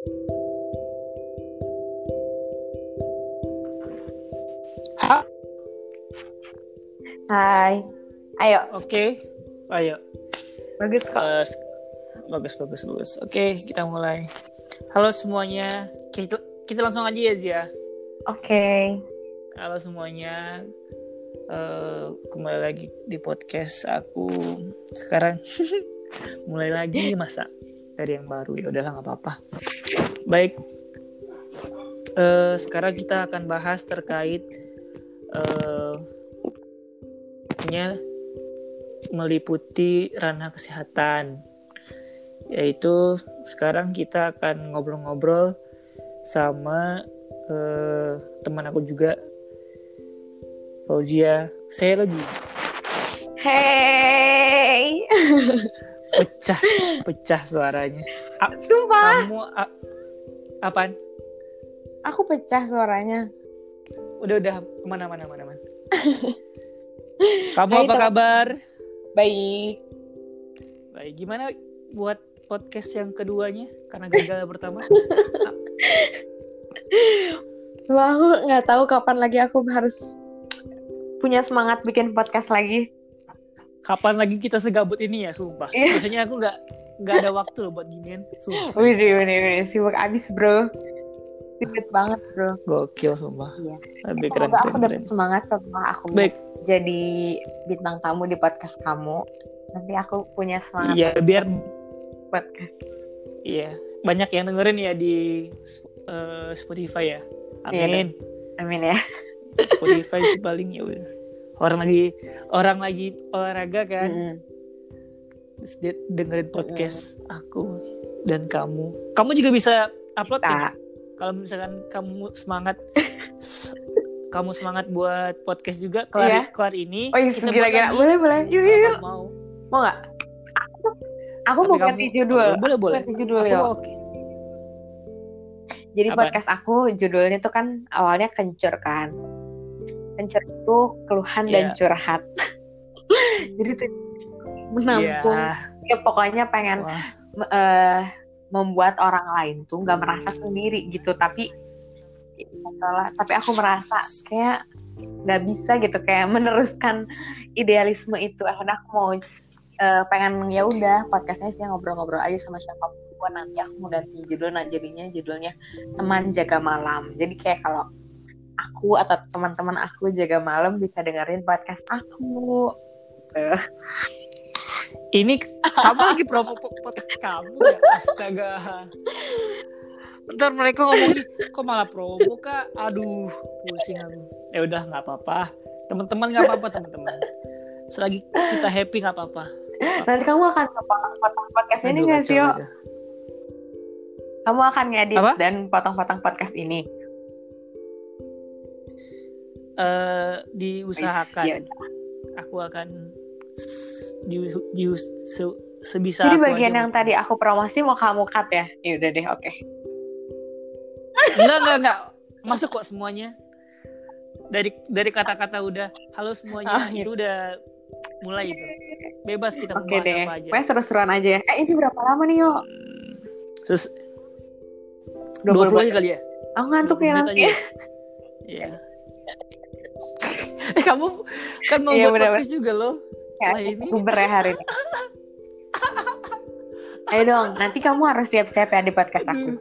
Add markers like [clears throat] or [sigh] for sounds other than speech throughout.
Hai. Ayo. Oke, ayo. Bagus kok. Uh, bagus, bagus, bagus. Oke, kita mulai. Halo semuanya. Kita, kita langsung aja ya, Zia. Oke. Halo semuanya. Uh, kembali lagi di podcast aku. Sekarang [laughs] mulai lagi masa dari yang baru ya udahlah nggak apa-apa. Baik. Uh, sekarang kita akan bahas terkait uh, nya meliputi ranah kesehatan yaitu sekarang kita akan ngobrol-ngobrol sama uh, teman aku juga Fauzia saya lagi Hey. [laughs] pecah pecah suaranya A Sumpah. kamu a apaan? Aku pecah suaranya. udah udah. Ke mana mana mana mana? [laughs] Kamu Hai, apa kabar? Baik. baik. Gimana buat podcast yang keduanya? Karena gagal pertama. [laughs] Wah, aku nggak tahu kapan lagi aku harus punya semangat bikin podcast lagi. kapan lagi kita segabut ini ya sumpah. Biasanya aku nggak nggak ada waktu loh buat ginian sumpah Widih, widih, widih. Sibuk abis, bro. Sibuk banget, bro. gokil sumpah Iya. lebih keren Semoga aku keren, dapat keren. semangat setelah aku baik jadi bintang tamu di podcast kamu. Nanti aku punya semangat iya biar podcast. iya banyak yang dengerin ya di eh, Spotify ya Iya, amin Amin ya. Spotify sih paling ya udah orang lagi orang lagi olahraga kan terus dia dengerin podcast aku dan kamu kamu juga bisa upload ya kalau misalkan kamu semangat [laughs] kamu semangat buat podcast juga kelar Iya. kelar ini Oh iya, kita lagi. Boleh, boleh. Yuk, yuk, yuk. Mau Mau nggak? Aku, mau ganti judul. Oh, boleh boleh Ganti judul ya. oke Jadi Apa? podcast aku judulnya tuh kan awalnya kencur kan. Kencur itu keluhan dan Iya. curhat. [laughs] Jadi tuh menampung. Iya. Ya, pokoknya pengen Wah, eh, membuat orang lain tuh nggak merasa sendiri gitu. Tapi salah. Tapi aku merasa kayak nggak bisa gitu kayak meneruskan idealisme itu. Akhirnya aku mau eh, pengen ya udah podcastnya sih ngobrol-ngobrol aja sama siapa pun nanti aku mau ganti judul nah jadinya judulnya teman jaga malam jadi kayak kalau aku atau teman-teman aku jaga malam bisa dengerin podcast aku Eh, ini kamu lagi promo po- podcast kamu ya? Astaga. Ntar mereka ngomong "Ih, kok malah promo kak? Aduh pusing aku. Ya udah nggak apa-apa. Teman-teman nggak apa-apa teman-teman. Selagi kita happy nggak apa-apa. Nanti kamu akan potong-potong podcast ini nggak sih yo? kamu akan ngedit Apa? dan potong-potong podcast ini. Eh, diusahakan. Ya udah. aku akan di, di se- sebisa jadi bagian yang tadi aku promosi mau kamu cut ya? Ya udah deh oke. Enggak enggak enggak. Masuk kok semuanya. Dari dari kata-kata udah halo semuanya Ah, itu udah mulai itu. Bebas kita oke membahas deh. apa aja. Pokoknya seru-seruan aja ya. Eh ini berapa lama nih yo? Hmm, terus 20 20 aja kali ya? Aku ngantuk 20 ya nanti. ya? Iya. [laughs] Eh, kamu kan mau Iya, buat podcast juga loh Ya, ini Uber ya hari ini. [laughs] Ayo dong, nanti kamu harus siap-siap ya di podcast aku.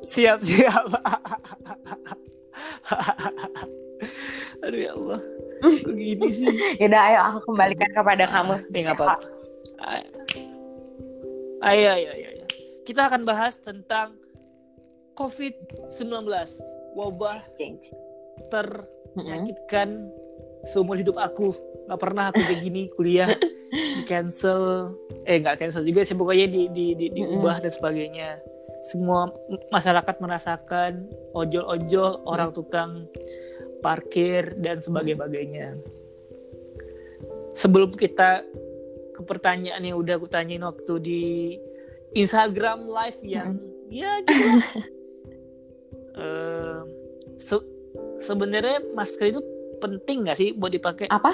siap siap [laughs] aduh ya Allah kok gini sih [laughs] Yaudah, ayo aku kembalikan kepada kamu. Nggak apa-apa. Ayo, ayo, ayo, ayo. Kita akan bahas tentang COVID-19, wabah Change. Ternyakitkan seumur hidup aku. Gak pernah aku kayak gini kuliah di cancel, eh nggak cancel juga sih pokoknya di, di, di, diubah dan sebagainya. Semua masyarakat merasakan ojol-ojol, orang tukang parkir dan sebagainya. Sebelum kita ke pertanyaan yang udah aku tanyain waktu di Instagram live yang ya gitu. [laughs] Eh, se- sebenarnya masker itu penting nggak sih buat dipakai? Apa?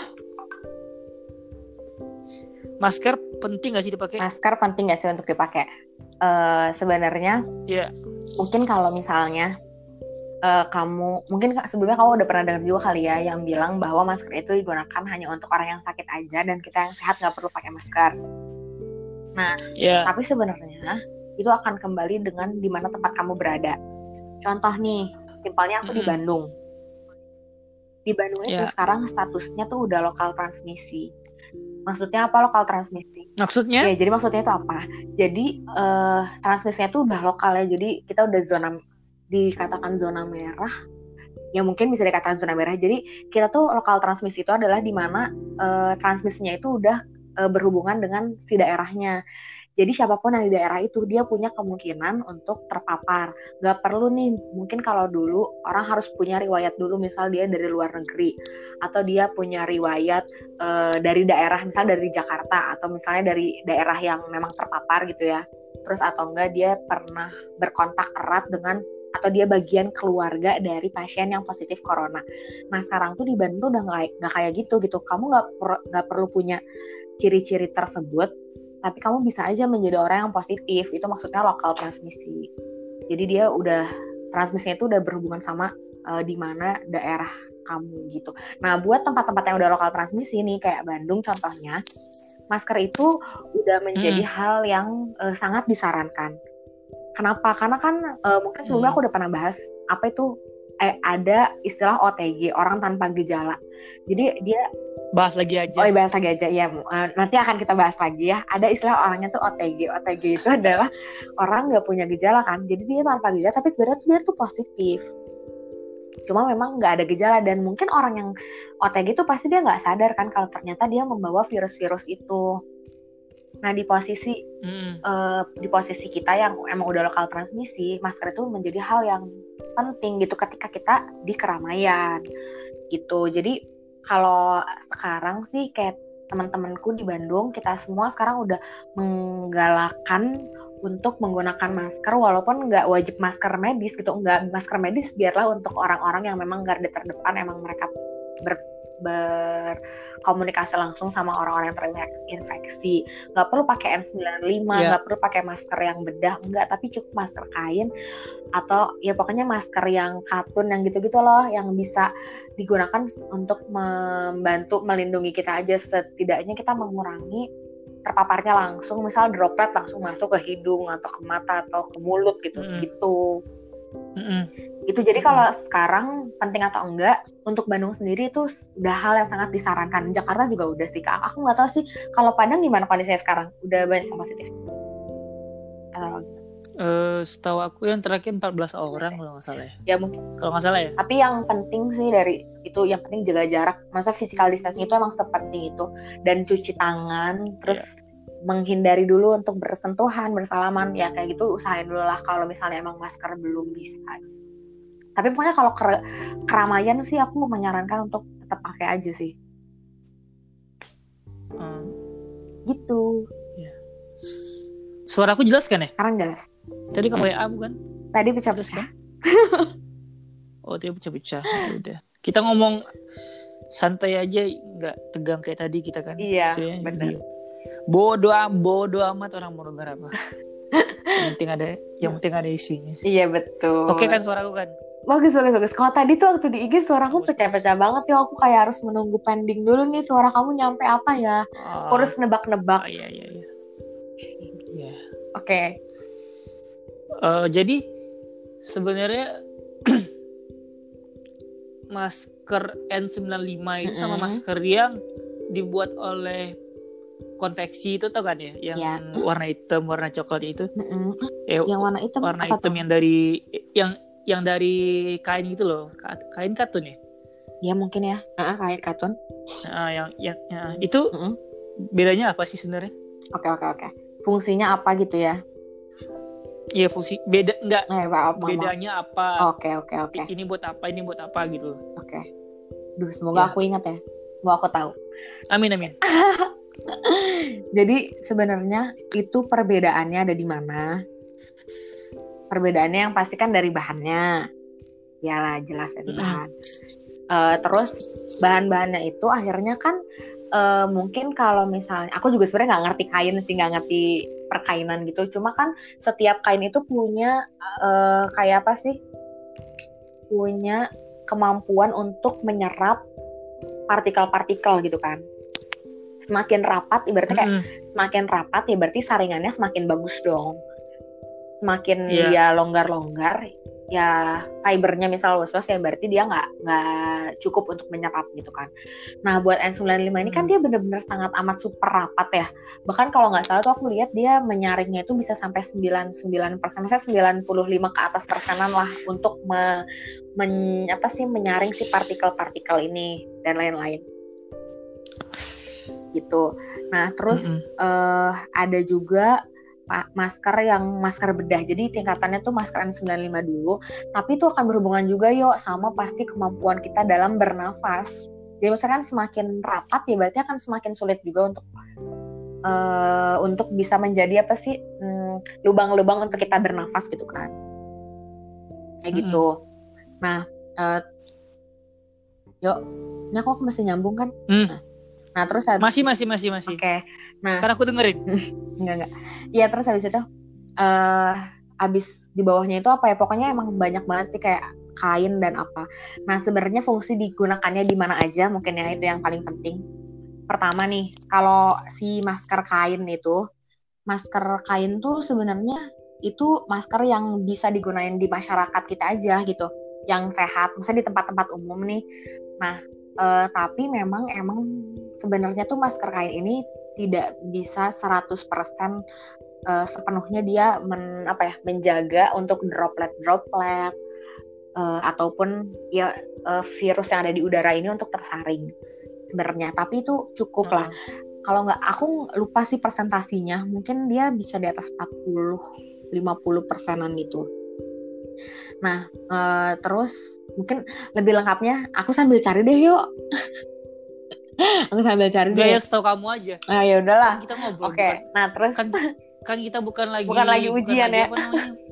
Masker penting nggak sih dipakai? Masker penting gak sih untuk dipakai? eh, sebenarnya Iya. mungkin kalau misalnya eh, kamu mungkin sebelumnya kamu udah pernah dengar juga kali ya yang bilang bahwa masker itu digunakan hanya untuk orang yang sakit aja dan kita yang sehat nggak perlu pakai masker. Iya. Tapi sebenarnya itu akan kembali dengan di mana tempat kamu berada. Contoh nih, simpelnya aku di Mm-mm. Bandung. Di Bandung itu Ya. sekarang statusnya tuh udah lokal transmisi. Maksudnya apa lokal transmisi? Maksudnya? Ya, jadi maksudnya itu apa? Jadi eh, transmisinya tuh udah lokal ya. Jadi kita udah zona dikatakan zona merah. Ya mungkin bisa dikatakan zona merah. Jadi kita tuh lokal transmisi itu adalah di mana eh, transmisinya itu udah eh, berhubungan dengan si daerahnya. Jadi siapa pun yang di daerah itu dia punya kemungkinan untuk terpapar. Gak perlu nih, mungkin kalau dulu orang harus punya riwayat dulu, misal dia dari luar negeri atau dia punya riwayat eh, dari daerah misal dari Jakarta atau misalnya dari daerah yang memang terpapar gitu ya terus atau enggak dia pernah berkontak erat dengan atau dia bagian keluarga dari pasien yang positif corona. Nah sekarang tuh di Bandung udah nggak kayak gitu gitu. Kamu nggak per- perlu punya ciri-ciri tersebut, tapi kamu bisa aja menjadi orang yang positif. Itu maksudnya lokal transmisi. Jadi dia udah transmisinya itu udah berhubungan sama eh, di mana daerah kamu gitu. Nah, buat tempat-tempat yang udah lokal transmisi nih kayak Bandung contohnya, masker itu udah menjadi hal yang eh, sangat disarankan. Kenapa? Karena kan eh, mungkin sebelumnya Hmm. aku udah pernah bahas apa itu eh, ada istilah OTG, orang tanpa gejala. Jadi dia Bahas lagi aja. Oh, bahas lagi aja ya. Nanti akan kita bahas lagi ya. Ada istilah orangnya tuh OTG. OTG itu adalah orang nggak punya gejala kan. Jadi dia tanpa gejala, tapi sebenarnya tuh dia tuh positif. Cuma memang nggak ada gejala dan mungkin orang yang OTG itu pasti dia nggak sadar kan kalau ternyata dia membawa virus-virus itu. Nah di posisi Mm. eh, di posisi kita yang emang udah lokal transmisi, masker itu menjadi hal yang penting gitu ketika kita di keramaian gitu. Jadi kalau sekarang sih kayak teman-temanku di Bandung, kita semua sekarang udah menggalakkan untuk menggunakan masker walaupun nggak wajib masker medis gitu, nggak masker medis biarlah untuk orang-orang yang memang garda terdepan emang mereka ber berkomunikasi langsung sama orang-orang yang terinfeksi nggak perlu pakai N95 Iya. nggak perlu pakai masker yang bedah enggak tapi cukup masker kain atau ya pokoknya masker yang katun yang gitu-gitu loh yang bisa digunakan untuk membantu melindungi kita aja setidaknya kita mengurangi terpaparnya langsung misal droplet langsung masuk ke hidung atau ke mata atau ke mulut gitu Mm. gitu Mm-mm. itu jadi kalau sekarang penting atau enggak untuk Bandung sendiri itu udah hal yang sangat disarankan. Jakarta juga udah sih kak. Aku nggak tahu sih kalau Padang gimana kondisinya sekarang? Udah banyak yang positif? Atau- Eh, setahu aku yang terakhir 14 orang kalau nggak salah ya. ya mungkin. Kalau nggak salah ya. tapi yang penting sih dari itu yang penting jaga jarak. Masa physical distancing itu emang sepenting itu. Dan cuci tangan terus menghindari dulu untuk bersentuhan bersalaman ya kayak gitu usahain dulu lah kalau misalnya emang masker belum bisa tapi pokoknya kalau ker- keramaian sih aku mau menyarankan untuk tetap pakai aja sih Hmm. gitu Suara aku jelas kan ya? sekarang jelas Tadi ke WA bukan? tadi pecah-pecah kan? [laughs] Oh, tadi pecah-pecah. Ya Udah. Kita ngomong santai aja, nggak tegang kayak tadi kita kan. Iya, bener. dia- Bodoh bodoh amat orang mau denger apa. [laughs] yang penting ada, yang penting ada isinya. iya betul Oke kan suaraku kan? bagus bagus bagus kalau tadi tuh waktu di IG suaraku pecah-pecah banget ya aku kayak harus menunggu pending dulu nih suara kamu nyampe apa ya Oh, aku harus nebak-nebak oh, iya iya iya. Iya. oke Eh, jadi sebenarnya [clears throat] masker N95 itu sama Mm-mm. masker yang dibuat oleh konveksi itu tau kan ya? Yang Ya. warna hitam warna coklat itu? Mm-mm. eh, yang warna hitam warna hitam tuh? yang dari yang yang dari kain gitu loh. Ka- kain katun ya? Ya mungkin ya. Heeh, kayak katun. Nah, yang yang ya, itu Mm-mm. bedanya apa sih sebenarnya? Oke oke oke. Fungsinya apa gitu ya? Iya fungsi beda enggak. Eh maaf maaf. bedanya apa? Oke oke oke. Ini buat apa ini buat apa gitu. Oke. Duh, semoga Ya. aku ingat ya. Semoga aku tahu. Amin amin [laughs] Jadi sebenarnya itu perbedaannya ada di mana? Perbedaannya yang pasti kan dari bahannya. Yalah jelas dari bahan. Eh, terus bahan-bahannya itu akhirnya kan uh, mungkin kalau misalnya aku juga sebenarnya nggak ngerti kain sih nggak ngerti perkainan gitu cuma kan setiap kain itu punya uh, kayak apa sih punya kemampuan untuk menyerap partikel-partikel gitu kan semakin rapat ibaratnya kayak mm -hmm. semakin rapat ya berarti saringannya semakin bagus dong semakin yeah. dia longgar-longgar ya fibernya misal was-was ya berarti dia nggak nggak cukup untuk menyerap gitu kan. Nah buat N95 ini kan hmm. dia bener-bener sangat amat super rapat ya. Bahkan kalau nggak salah tuh aku lihat dia menyaringnya itu bisa sampai 99 persen, misalnya 95 ke atas persenan lah untuk me, men, apa sih menyaring si partikel-partikel ini dan lain-lain gitu. Nah terus mm -hmm. uh, ada juga masker yang masker bedah. Jadi tingkatannya tuh masker N95 dulu, tapi itu akan berhubungan juga yuk sama pasti kemampuan kita dalam bernafas. Jadi misalkan semakin rapat ya berarti akan semakin sulit juga untuk uh, untuk bisa menjadi apa sih hmm, lubang-lubang untuk kita bernafas gitu kan. Kayak -hmm. gitu. Nah, uh, yuk, ini aku masih nyambung kan? Mm. Nah, nah, terus habis, masih masih masih masih. Oke. Okay. Nah, karena aku dengerin. [laughs] enggak enggak. Iya terus habis itu uh, habis di bawahnya itu apa ya? Pokoknya emang banyak banget sih kayak kain dan apa. Nah, sebenarnya fungsi digunakannya di mana aja mungkin ya itu yang paling penting. Pertama nih, kalau si masker kain itu, masker kain tuh sebenarnya itu masker yang bisa digunain di masyarakat kita aja gitu, yang sehat, misalnya di tempat-tempat umum nih. Nah, uh, tapi memang emang sebenarnya tuh masker kain ini tidak bisa 100% uh, sepenuhnya dia men, apa ya menjaga untuk droplet-droplet uh, ataupun ya uh, virus yang ada di udara ini untuk tersaring sebenarnya. Tapi itu cukup lah. Hmm. kalau nggak aku lupa sih presentasinya mungkin dia bisa di atas 40 50 persenan gitu nah uh, terus mungkin lebih lengkapnya aku sambil cari deh yuk [laughs] aku sambil cari deh. Gaya setahu kamu aja. Ah ya udahlah. Kan kita ngobrol. Oke. Okay. Nah terus kan kan kita bukan lagi bukan lagi ujian bukan ya. Lagi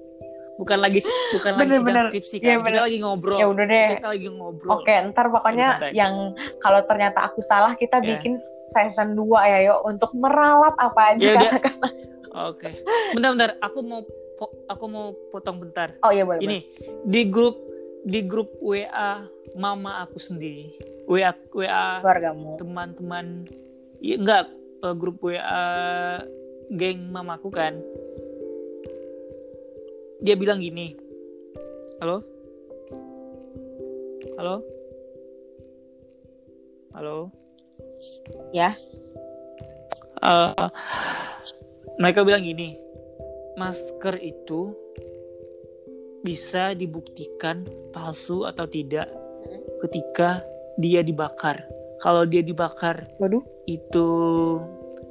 bukan lagi bukan bener, lagi bener. skripsi kan. Ya, kita lagi ngobrol. Ya udah deh. Kita lagi ngobrol. Oke, ntar pokoknya yang kalau ternyata aku salah kita yeah. bikin season 2 ya yuk untuk meralat apa aja ya, katakanlah. [laughs] Oke. Okay. Bentar-bentar, aku mau aku mau potong bentar. Oh iya boleh. Ini boleh. di grup di grup WA mama aku sendiri. WA WA keluargamu. teman-teman. Ya enggak uh, grup WA geng mamaku kan. Dia bilang gini. Halo? Halo? Halo? Ya. Uh, mereka bilang gini masker itu bisa dibuktikan palsu atau tidak ketika dia dibakar. Kalau dia dibakar, waduh, itu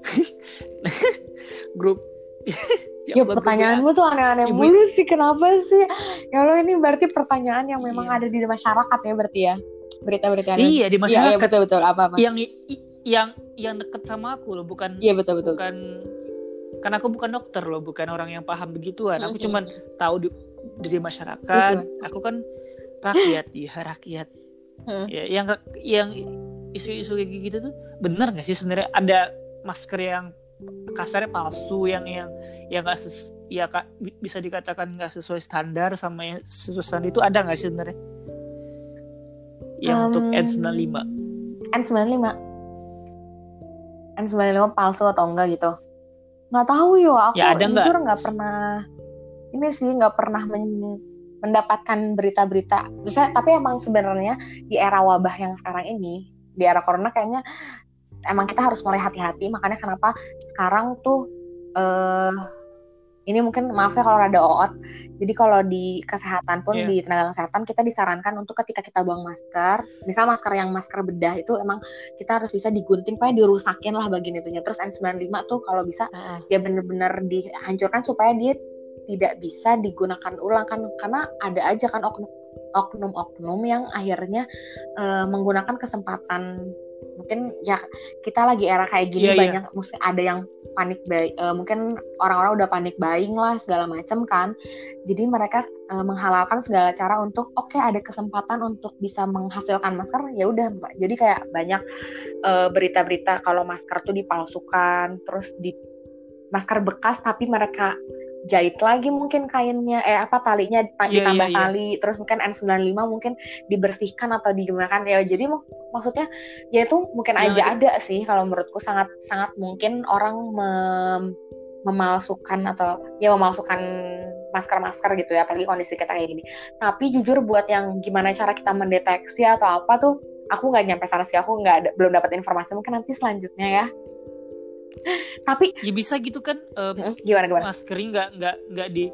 [laughs] grup [laughs] ya, ya pertanyaanmu tuh aneh-aneh mulu sih kenapa sih? Ya lo ini berarti pertanyaan yang memang iya. ada di masyarakat ya berarti ya. Berita-berita iya di masyarakat iya, iya, betul betul apa apa yang yang yang deket sama aku loh bukan iya betul betul bukan karena aku bukan dokter loh bukan orang yang paham begituan. Aku cuman tahu di, dari masyarakat. Aku kan rakyat ya rakyat. Ya yang yang isu-isu kayak gitu tuh benar nggak sih sebenarnya? Ada masker yang kasarnya palsu yang yang yang nggak ya kak bisa dikatakan nggak sesuai standar sama yang sesuai standar itu ada nggak sih sebenarnya? Yang um, untuk N95 N95 N95 palsu atau enggak gitu nggak tahu yo. Aku ya, ada jujur nggak pernah ini sih nggak pernah men mendapatkan berita-berita. Bisa tapi emang sebenarnya di era wabah yang sekarang ini di era corona kayaknya emang kita harus mulai hati-hati. Makanya kenapa sekarang tuh uh, ini mungkin maaf ya kalau ada oot jadi kalau di kesehatan pun yeah. di tenaga kesehatan kita disarankan untuk ketika kita buang masker misal masker yang masker bedah itu emang kita harus bisa digunting supaya dirusakin lah bagian itunya terus N95 tuh kalau bisa uh. ya bener-bener dihancurkan supaya dia tidak bisa digunakan ulang kan karena ada aja kan oknum oknum-oknum yang akhirnya uh, menggunakan kesempatan mungkin ya kita lagi era kayak gini Iya, iya. banyak mesti ada yang panik buy eh, mungkin orang-orang udah panik buying lah segala macam kan jadi mereka eh, menghalalkan segala cara untuk oke ada kesempatan untuk bisa menghasilkan masker ya udah jadi kayak banyak eh, berita-berita kalau masker tuh dipalsukan terus di masker bekas tapi mereka jahit lagi mungkin kainnya eh apa talinya pa- Iya, ditambah iya, iya. tali terus mungkin N95 mungkin dibersihkan atau digunakan ya. Jadi mak- maksudnya ya itu mungkin Yang aja ada sih kalau menurutku sangat sangat mungkin orang mem- memalsukan atau ya memalsukan masker-masker gitu ya apalagi kondisi kita kayak gini. Tapi jujur buat yang gimana cara kita mendeteksi atau apa tuh aku nggak nyampe sana sih. Aku nggak belum dapat informasi. Mungkin nanti selanjutnya ya tapi ya bisa gitu kan mm, gimana gimana? maskernya nggak nggak nggak di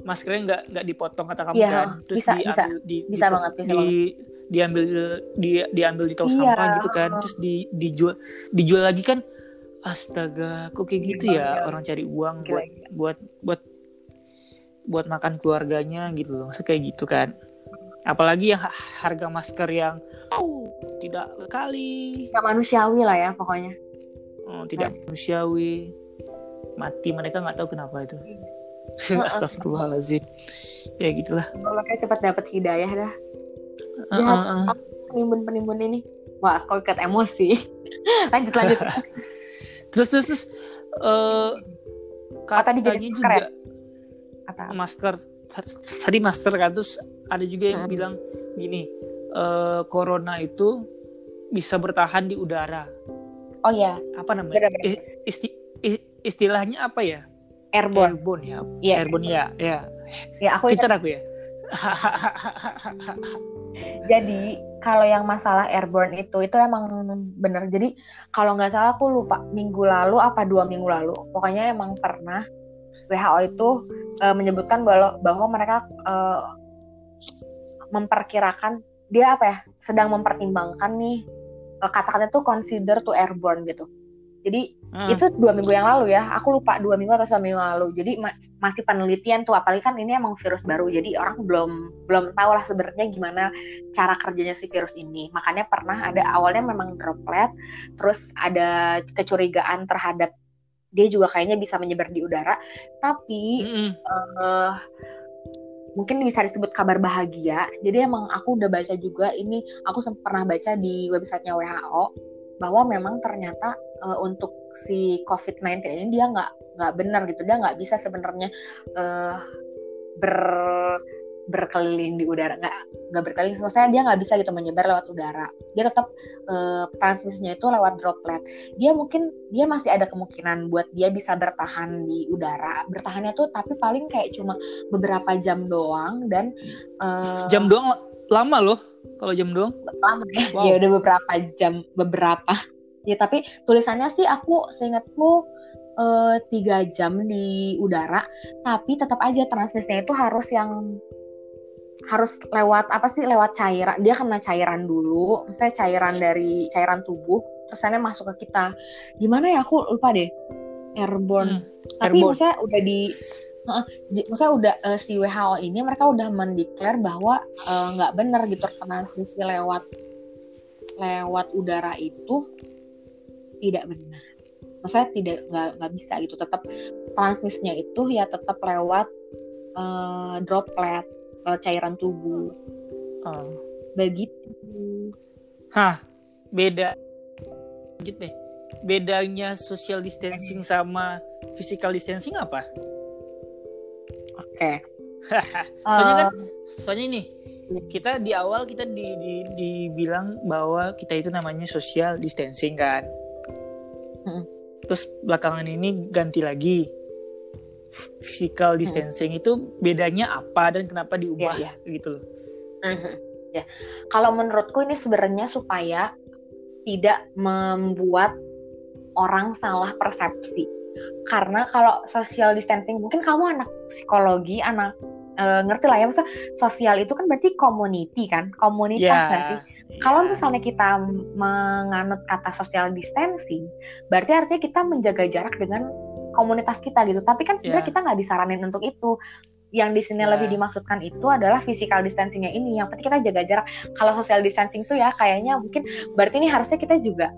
maskernya nggak nggak dipotong kata kamu Iya, kan? Terus bisa, diambil bisa. di, Bisa di- banget, bisa di, diambil di diambil di tong Iya. sampah gitu kan terus di dijual dijual lagi kan? Astaga kok kayak gitu ya? Gila. orang cari uang buat buat buat buat makan keluarganya gitu loh. Masa kayak gitu kan? Apalagi yang ha- harga masker yang oh, tidak kali nggak manusiawi lah ya pokoknya oh, tidak manusiawi mati mereka nggak tahu kenapa itu Heeh. [laughs] Astagfirullahaladzim ya gitulah Makanya cepat dapat hidayah dah. Heeh, Jahat. heeh. Penimbun-penimbun ini. Wah, kok ikat emosi. [laughs] lanjut lanjut. [laughs] terus terus terus eh Oh, tadi katanya masker juga ya? Apa? masker tadi masker kan terus ada juga yang Hmm. bilang gini eh corona itu bisa bertahan di udara Oh ya, apa namanya Benar-benar. Is- isti- is- istilahnya apa ya airborne. airborne ya Iya. airborne ya ya Ya, aku pintar aku ya [laughs] Jadi kalau yang masalah airborne itu itu emang bener. Jadi kalau nggak salah aku lupa minggu lalu apa dua minggu lalu. Pokoknya emang pernah WHO itu eh, menyebutkan bahwa bahwa mereka eh, memperkirakan dia apa ya sedang mempertimbangkan nih eh, katakannya tuh consider to airborne gitu. Jadi Ah, itu dua minggu yang lalu ya. Aku lupa dua minggu atau seminggu yang lalu. Jadi ma- masih penelitian tuh. Apalagi kan ini emang virus baru. Jadi orang belum belum tahu lah sebenarnya gimana cara kerjanya si virus ini. Makanya pernah ada awalnya memang droplet terus ada kecurigaan terhadap dia juga kayaknya bisa menyebar di udara. Tapi mm-mm. eh, mungkin bisa disebut kabar bahagia. Jadi emang aku udah baca juga ini, aku pernah baca di websitenya WHO bahwa memang ternyata eh, untuk si COVID-19 ini dia nggak nggak benar gitu, dia nggak bisa sebenarnya eh, ber berkeliling di udara. Nggak nggak berkeliling maksudnya dia nggak bisa gitu menyebar lewat udara. Dia tetap eh, transmisinya itu lewat droplet. Dia mungkin dia masih ada kemungkinan buat dia bisa bertahan di udara. Bertahannya tuh tapi paling kayak cuma beberapa jam doang dan eh, jam doang lama loh kalau jam doang. Lama ya. Wow. ya udah beberapa jam beberapa. Ya tapi tulisannya sih aku seingatku eh, tiga jam di udara tapi tetap aja transmisinya itu harus yang harus lewat apa sih lewat cairan dia kena cairan dulu misalnya cairan dari cairan tubuh sana masuk ke kita gimana ya aku lupa deh airborne Hmm, tapi airborne. maksudnya udah di di- maksudnya udah eh, si WHO ini mereka udah mendeklar bahwa eh, nggak benar gitu transmisi lewat lewat udara itu tidak benar. Maksudnya tidak nggak nggak bisa gitu. Tetap transmisinya itu ya tetap lewat eh, droplet eh, cairan tubuh. Oh. Begitu. Hah, beda. Lanjut deh. Bedanya social distancing sama physical distancing apa? Oke. [laughs] soalnya kan, Eh, soalnya ini kita di awal kita di, di, dibilang bahwa kita itu namanya social distancing kan. Mm. Terus belakangan ini ganti lagi physical distancing itu bedanya apa dan kenapa diubah Iya, gitu loh. Mhm. Ya, kalau menurutku ini sebenarnya supaya tidak membuat orang salah persepsi. Karena kalau social distancing, mungkin kamu anak psikologi, anak eh, ngerti lah ya, maksudnya sosial itu kan berarti community kan, komunitas nggak sih? Kalau ya. misalnya kita menganut kata social distancing, berarti artinya kita menjaga jarak dengan komunitas kita gitu. Tapi kan sebenarnya Ya. kita nggak disaranin untuk itu. yang di sini Ya. lebih dimaksudkan itu adalah physical distancingnya ini. Yang penting kita jaga jarak. Kalau social distancing tuh ya kayaknya mungkin berarti ini harusnya kita juga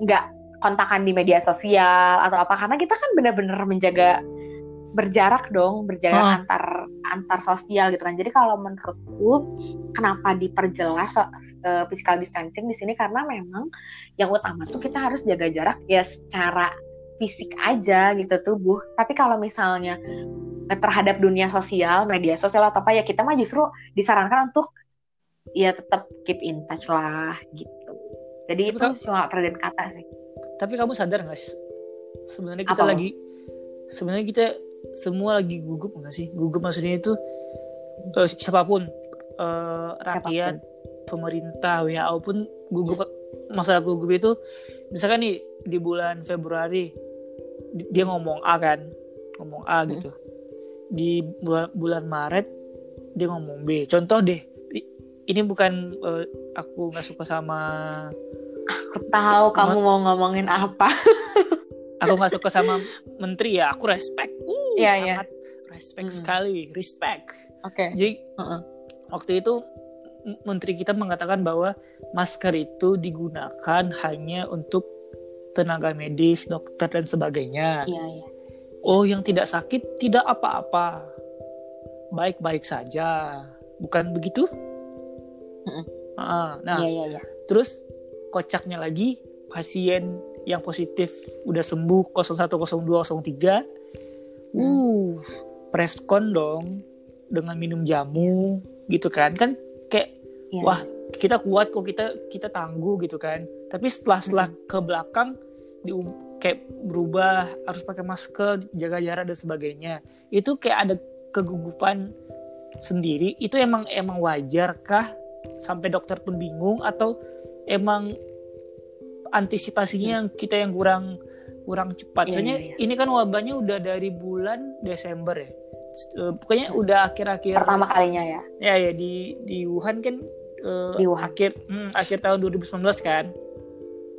nggak kontakan di media sosial atau apa karena kita kan benar-benar menjaga berjarak dong, berjaga Ah. antar antar sosial gitu kan. Jadi kalau menurutku kenapa diperjelas eh, physical distancing di sini karena memang yang utama tuh kita harus jaga jarak ya secara fisik aja gitu tubuh. Tapi kalau misalnya eh, terhadap dunia sosial, media sosial atau apa ya kita mah justru disarankan untuk ya tetap keep in touch lah gitu. Jadi Tapi itu cuma perbedaan kata sih. Tapi kamu sadar nggak sih? Sebenarnya kita Apa, lagi sebenarnya kita semua lagi gugup nggak sih? Gugup maksudnya itu eh, siapa pun eh, rakyat, pemerintah, WHO pun gugup masalah gugup itu misalkan nih di bulan Februari dia ngomong A kan, ngomong A Hmm. gitu. Di bulan, bulan Maret dia ngomong B. Contoh deh, ini bukan eh, aku nggak suka sama Aku tahu kamu mau ngomongin apa. [laughs] aku nggak suka sama menteri ya aku respect uh Iya, iya. sangat respect Mm-mm. sekali respect Oke. jadi Heeh. waktu itu menteri kita mengatakan bahwa masker itu digunakan hanya untuk tenaga medis dokter dan sebagainya. Iya, iya. oh yang tidak sakit tidak apa-apa. Baik-baik saja. Bukan begitu. Ah, nah Iya, iya, iya. Terus kocaknya lagi pasien yang positif udah sembuh 010203 uh preskon dong dengan minum jamu gitu kan. Kan kayak Iya, Wah, kita kuat kok kita kita tangguh gitu kan. Tapi setelah setelah ke belakang di kayak berubah harus pakai masker jaga jarak dan sebagainya itu kayak ada kegugupan sendiri itu emang emang wajar kah sampai dokter pun bingung atau emang antisipasinya yang kita yang kurang kurang cepat Iya, soalnya iya, iya. ini kan wabahnya udah dari bulan Desember ya Eh, pokoknya udah akhir-akhir Pertama kalinya ya. ya ya di di Wuhan kan eh, Di Wuhan. akhir hmm, akhir tahun 2019 kan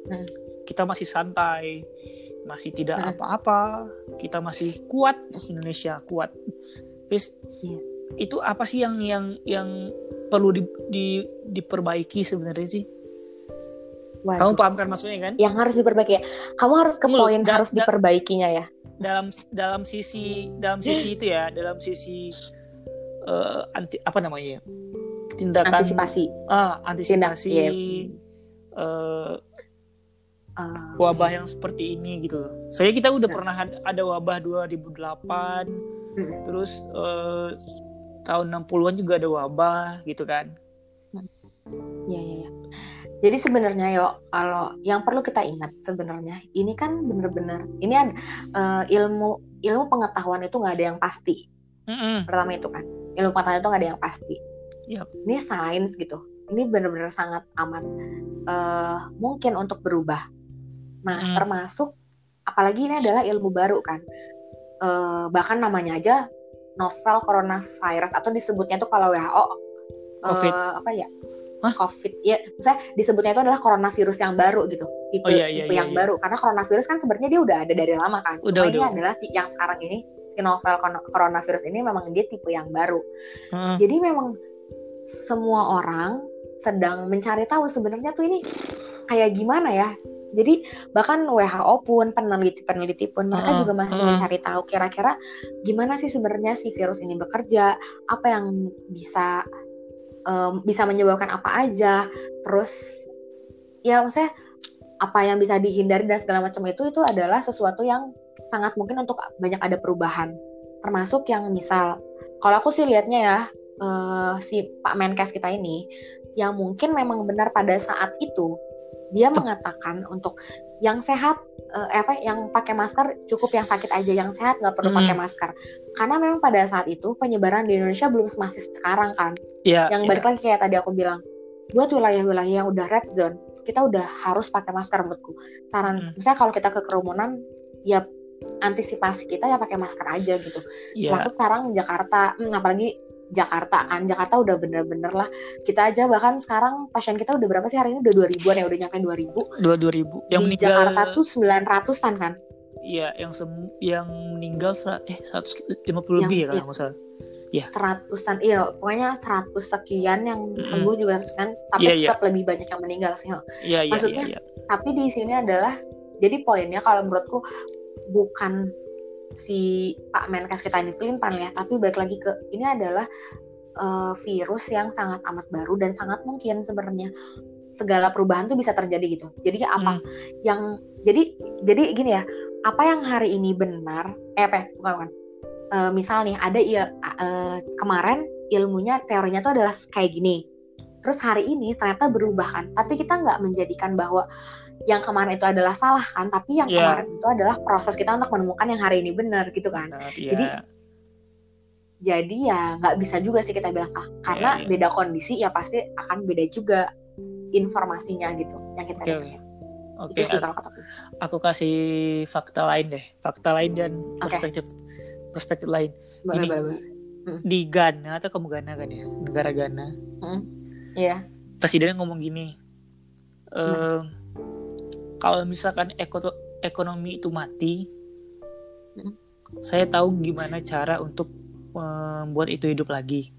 Hmm. Kita masih santai masih tidak Hmm. apa-apa kita masih kuat Indonesia kuat terus Iya. itu apa sih yang yang yang perlu di, di- diperbaiki sebenarnya sih Waduh. kamu paham kan maksudnya kan Yang harus diperbaiki ya. Kamu harus ke poin da- harus da- diperbaikinya ya. dalam dalam sisi dalam sisi itu ya dalam sisi eh, anti apa namanya ya tindakan Antisipasi. ah antisipasi Tindak, iya. eh, Eh, wabah yang seperti ini gitu loh. Soalnya kita udah Nah. pernah ada wabah 2008, Mm. terus eh, tahun 60-an juga ada wabah gitu kan. Iya, iya, iya. Jadi sebenarnya yo kalau yang perlu kita ingat sebenarnya ini kan bener-bener ini ada eh, ilmu ilmu pengetahuan itu nggak ada yang pasti. Mm-mm. Pertama itu kan ilmu pengetahuan itu nggak ada yang pasti. Yap. Ini sains gitu. Ini bener-bener sangat amat eh, mungkin untuk berubah. Nah Mm. termasuk apalagi ini adalah ilmu baru kan. Eh, bahkan namanya aja novel coronavirus atau disebutnya tuh kalau WHO Covid. apa ya? Hah? COVID ya, saya disebutnya itu adalah coronavirus yang baru gitu, tipe Oh, iya, iya, tipe iya, yang iya. baru. Karena coronavirus kan sebenarnya dia udah ada dari lama kan. Udah, Cuma ini udah. adalah ti- yang sekarang ini si novel coronavirus ini memang dia tipe yang baru. Heeh. Jadi memang semua orang sedang mencari tahu sebenarnya tuh ini kayak gimana ya. Jadi bahkan WHO pun peneliti-peneliti pun mereka juga masih mencari tahu kira-kira gimana sih sebenarnya si virus ini bekerja, apa yang bisa em, bisa menyebabkan apa aja, terus ya maksudnya apa yang bisa dihindari dan segala macam itu itu adalah sesuatu yang sangat mungkin untuk banyak ada perubahan. Termasuk yang misal kalau aku sih lihatnya ya eh, si Pak Menkes kita ini yang mungkin memang benar pada saat itu dia mengatakan untuk yang sehat eh, apa yang pakai masker cukup yang sakit aja yang sehat nggak perlu Hmm. pakai masker karena memang pada saat itu penyebaran di Indonesia belum semasif sekarang kan Ya, yang ya. balik lagi kayak tadi aku bilang buat wilayah-wilayah yang udah red zone kita udah harus pakai masker menurutku saran Mm. misalnya kalau kita ke kerumunan ya antisipasi kita ya pakai masker aja gitu ya. masuk sekarang Jakarta hmm, apalagi Jakarta kan Jakarta udah bener-bener lah kita aja bahkan sekarang pasien kita udah berapa sih hari ini udah 2000an ya udah nyampe 2000 dua dua ribu yang di meninggal Jakarta tuh 900-an kan Iya, yang sem yang meninggal eh 150 Yang- lebih ya kalau iya. nggak salah. Iya. seratusan iya pokoknya seratus sekian yang Mm-mm. sembuh juga kan tapi Iya, iya. tetap lebih banyak yang meninggal sih Iya, iya, iya, Maksudnya, iya. tapi di sini adalah jadi poinnya kalau menurutku bukan si Pak Menkes kita ini pelin ya. Tapi balik lagi ke ini adalah eh, virus yang sangat amat baru dan sangat mungkin sebenarnya. Segala perubahan tuh bisa terjadi gitu. Jadi apa Hmm. yang jadi jadi gini ya. Apa yang hari ini benar eh apa ya, bukan bukan. Eh, misal nih ada il, eh, kemarin ilmunya teorinya tuh adalah kayak gini. Terus hari ini ternyata berubah kan. Tapi kita nggak menjadikan bahwa yang kemarin itu adalah salah kan tapi yang Iya. kemarin itu adalah proses kita untuk menemukan yang hari ini benar gitu kan Benar, Jadi, jadi ya nggak bisa juga sih kita bilang salah karena Iya, iya. beda kondisi ya pasti akan beda juga informasinya gitu yang kita dapat. oke. Sih aku, aku kasih fakta lain deh. Fakta lain dan perspektif perspektif lain. boleh Ini- boleh boleh Di Ghana atau kamu Ghana kan ya? Negara Ghana. iya Presidennya ngomong gini. eh, kalau misalkan eko- ekonomi itu mati, Hmm. saya tahu gimana cara untuk membuat itu hidup lagi.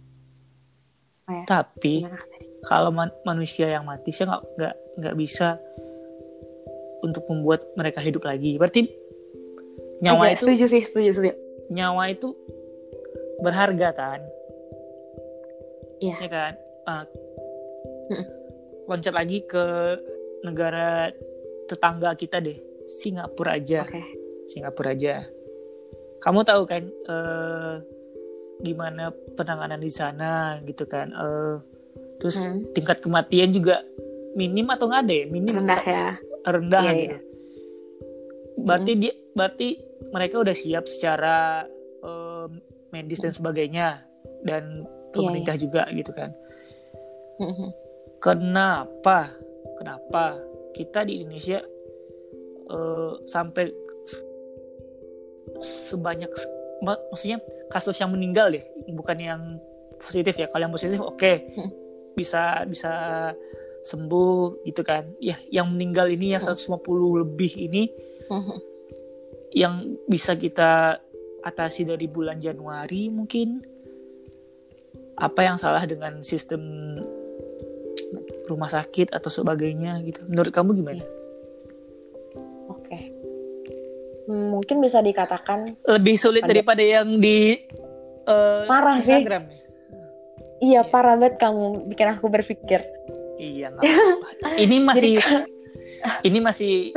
Oh ya, Tapi gimana kalau man- manusia yang mati saya nggak nggak nggak bisa untuk membuat mereka hidup lagi berarti nyawa Iya, itu setuju sih setuju setuju nyawa itu berharga kan Iya. ya kan Mm-mm. loncat lagi ke negara tetangga kita deh Singapura aja. Oke. Singapura aja. Kamu tahu kan eh, gimana penanganan di sana gitu kan Eh, terus Hmm. tingkat kematian juga minim atau nggak ada ya? Minim Rendah ya. rendah Iya, gitu. berarti dia berarti mereka udah siap secara eh, medis dan sebagainya dan pemerintah juga gitu kan. Mhm. kenapa? Kenapa kita di Indonesia eh, sampai sebanyak mak- maksudnya kasus yang meninggal deh bukan yang positif ya kalau yang positif oke Hmm. bisa bisa sembuh gitu kan ya yang meninggal ini yang Hmm. 150 lebih ini Mhm. yang bisa kita atasi dari bulan Januari mungkin apa yang salah dengan sistem rumah sakit atau sebagainya gitu menurut kamu gimana oke Hmm, mungkin bisa dikatakan lebih sulit Ada- daripada yang di eh, Parah sih. Instagram ya iya Iya. parah banget kamu bikin aku berpikir iya ini [laughs] masih ini masih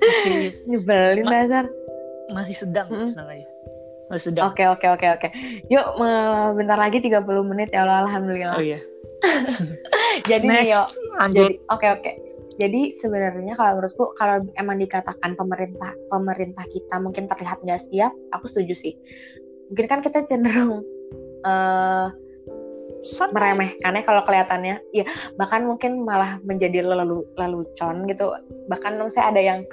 masih [laughs] nyebelin Ma- dasar masih sedang Mm-mm. sedang aja masih sedang Oke oke oke oke. Yuk bentar lagi 30 menit ya Allah alhamdulillah. oh iya [laughs] Jadi nih next yo. lanjut Jadi oke oke. Jadi sebenarnya kalau menurutku kalau emang dikatakan pemerintah pemerintah kita mungkin terlihat nggak siap, aku setuju sih. Mungkin kan kita cenderung eh Santai. meremehkan ya kalau kelihatannya. Iya, bahkan mungkin malah menjadi lalu lelucon gitu. Bahkan saya ada yang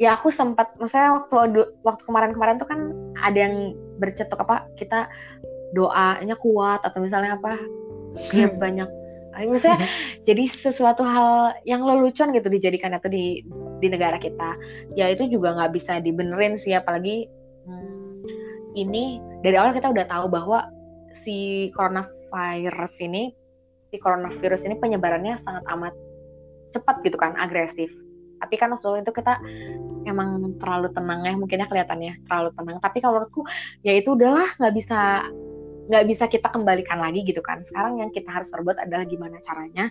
ya aku sempat maksudnya waktu waktu kemarin-kemarin tuh kan ada yang bercetuk apa kita doanya kuat atau misalnya apa ya banyak. Maksudnya [laughs] jadi sesuatu hal yang lelucon gitu dijadikan itu di di negara kita. Ya itu juga nggak bisa dibenerin sih apalagi hmm, ini dari awal kita udah tahu bahwa si coronavirus ini si coronavirus ini penyebarannya sangat amat cepat gitu kan agresif. Tapi kan waktu itu kita emang terlalu tenang ya mungkinnya kelihatannya terlalu tenang. Tapi kalau menurutku ya itu udahlah nggak bisa nggak bisa kita kembalikan lagi gitu kan. Sekarang yang kita harus perbuat adalah gimana caranya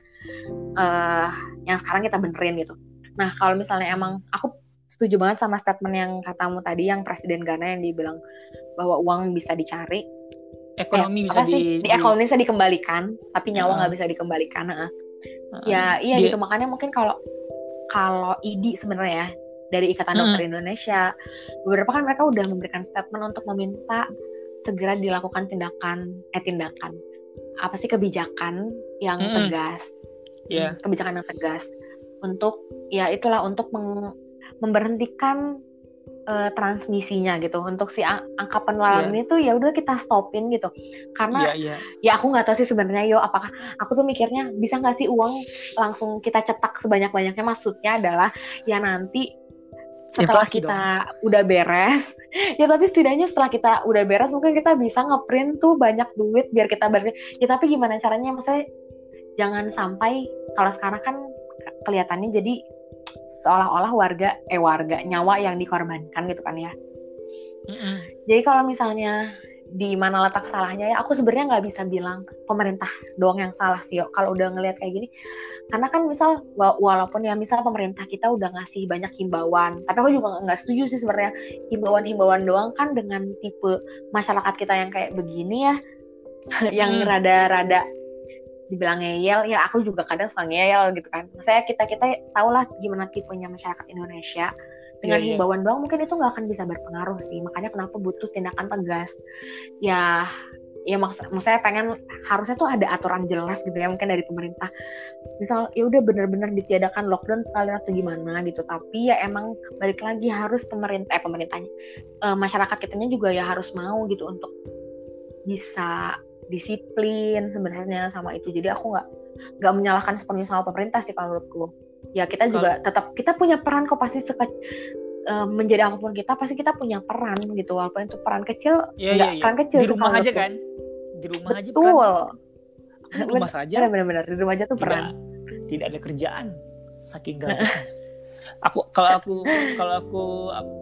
eh yang sekarang kita benerin gitu. Nah kalau misalnya emang aku setuju banget sama statement yang katamu tadi yang presiden Ghana yang dibilang bahwa uang bisa dicari. Ekonomi Eh, bisa di, di ekonomi bisa dikembalikan tapi nyawa nggak bisa dikembalikan heeh. di- ya iya dia- gitu. Makanya mungkin kalau kalau ID sebenarnya ya dari Ikatan Dokter Indonesia beberapa kan mereka udah memberikan statement untuk meminta segera dilakukan tindakan eh tindakan. Apa sih kebijakan yang Mm-mm. tegas? Ya Hmm, kebijakan yang tegas. Untuk ya itulah untuk meng- memberhentikan eh, transmisinya gitu. Untuk si ang- angka penularan Iya. ini tuh ya udah kita stopin gitu. Karena Iya, iya. ya aku nggak tahu sih sebenarnya yo apakah aku tuh mikirnya bisa nggak sih uang langsung kita cetak sebanyak banyaknya maksudnya adalah ya nanti setelah Inflasi kita udah beres [laughs] ya tapi setidaknya setelah kita udah beres mungkin kita bisa ngeprint tuh banyak duit biar kita balik. Ya tapi gimana caranya? Maksudnya jangan sampai kalau sekarang kan kelihatannya jadi seolah-olah warga eh warga nyawa yang dikorbankan gitu kan ya. Mm-mm. jadi kalau misalnya di mana letak salahnya ya aku sebenarnya nggak bisa bilang pemerintah doang yang salah sih yo. Kalau udah ngelihat kayak gini karena kan misal wa- walaupun ya misal pemerintah kita udah ngasih banyak himbauan tapi aku juga nggak setuju sih sebenarnya himbauan-himbauan doang kan dengan tipe masyarakat kita yang kayak begini ya [laughs] yang Hmm. rada-rada dibilang ngeyel ya aku juga kadang suka ngeyel gitu kan. Saya kita kita tahu lah gimana tipenya masyarakat Indonesia dengan Iya, iya. himbauan doang mungkin itu nggak akan bisa berpengaruh sih. Makanya kenapa butuh tindakan tegas. Ya ya maks maksudnya pengen harusnya tuh ada aturan jelas gitu ya mungkin dari pemerintah. Misal ya udah bener-bener ditiadakan lockdown sekalian atau gimana gitu. Tapi ya emang balik lagi harus pemerintah eh pemerintahnya eh, masyarakat kitanya juga ya harus mau gitu untuk bisa disiplin sebenarnya sama itu. Jadi aku nggak nggak menyalahkan sepenuhnya sama pemerintah sih kalau menurutku ya kita juga tetap kita punya peran kok pasti seke, eh, menjadi apa pun kita pasti kita punya peran gitu walaupun itu peran kecil Iya, nggak iya, iya. peran kecil Di rumah aja kan? Di rumah aja betul peran. Rumah saja benar-benar di rumah aja tuh tidak peran tidak ada kerjaan saking [laughs] gabutnya. aku kalau aku kalau aku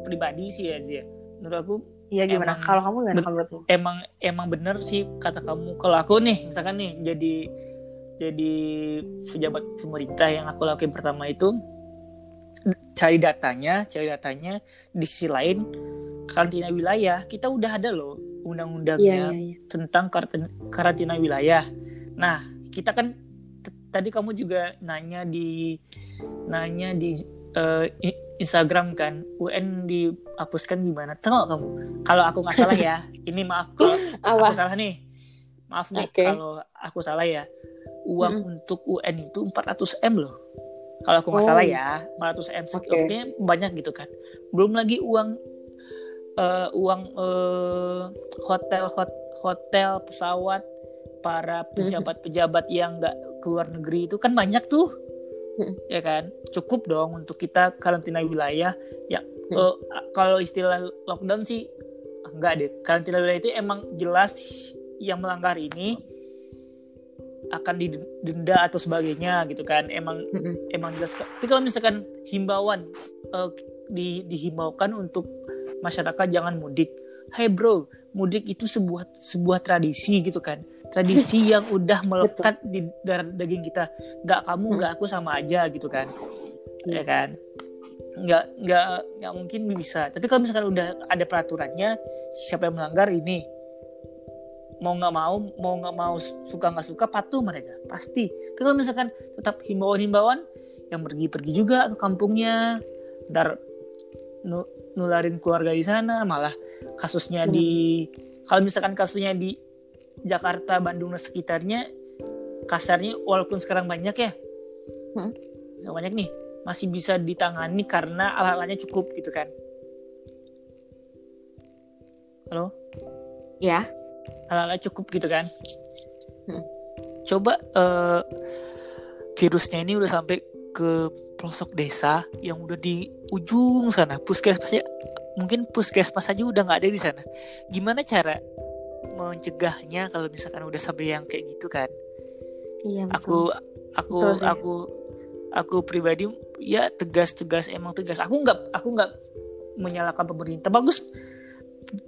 pribadi sih ya Zia. Menurut aku iya gimana kalau kamu gimana menurutmu emang emang bener sih kata kamu kalau aku nih misalkan nih jadi jadi pejabat pemerintah yang aku lakuin pertama itu cari datanya cari datanya di sisi lain karantina wilayah. Kita udah ada loh undang-undangnya iya iya tentang karantina, karantina wilayah. Nah kita kan tadi kamu juga nanya di nanya di I- Instagram kan UN dihapuskan gimana? Nggak kamu? Kalau aku nggak salah ya [laughs] ini maaf kalau aku salah nih. Maaf nih Oke. kalau aku salah ya uang Mm. untuk UN itu 400 m loh. Kalau aku nggak Oh. salah ya 400 m Oke. Oke, banyak gitu kan. Belum lagi uang eh, uang eh, hotel hot- hotel pesawat para pejabat-pejabat yang nggak keluar negeri itu kan banyak tuh. Ya kan? Cukup dong untuk kita karantina wilayah. Ya eh, kalau istilah lockdown sih enggak deh. Karantina wilayah itu emang jelas yang melanggar ini akan didenda atau sebagainya gitu kan. Emang emang jelas tapi kalau misalkan himbauan eh, di dihimbaukan untuk masyarakat jangan mudik. Hey bro mudik itu sebuah sebuah tradisi gitu kan. Tradisi [laughs] yang udah melekat di darah daging kita. Nggak kamu Hmm. nggak aku sama aja gitu kan. Iya. ya kan? Nggak nggak nggak mungkin bisa. Tapi kalau misalkan udah ada peraturannya siapa yang melanggar? Ini mau nggak mau mau nggak mau suka nggak suka patuh mereka pasti tapi kalau misalkan tetap himbauan-himbauan yang pergi-pergi juga ke kampungnya ntar nu- nularin keluarga di sana malah kasusnya Hmm. di kalau misalkan kasusnya di Jakarta Bandung dan sekitarnya kasarnya walaupun sekarang banyak ya Hmm. Bisa banyak nih masih bisa ditangani karena alat-alatnya cukup gitu kan halo ya alat-alat cukup gitu kan. Hmm. coba eh, virusnya ini udah sampai ke pelosok desa yang udah di ujung sana. Puskesmasnya mungkin puskesmas aja udah nggak ada di sana. Gimana cara mencegahnya kalau misalkan udah sampai yang kayak gitu kan? Iya aku betul. aku Betul sih. aku aku pribadi ya tegas-tegas emang tegas. Aku nggak aku nggak menyalahkan pemerintah. Bagus.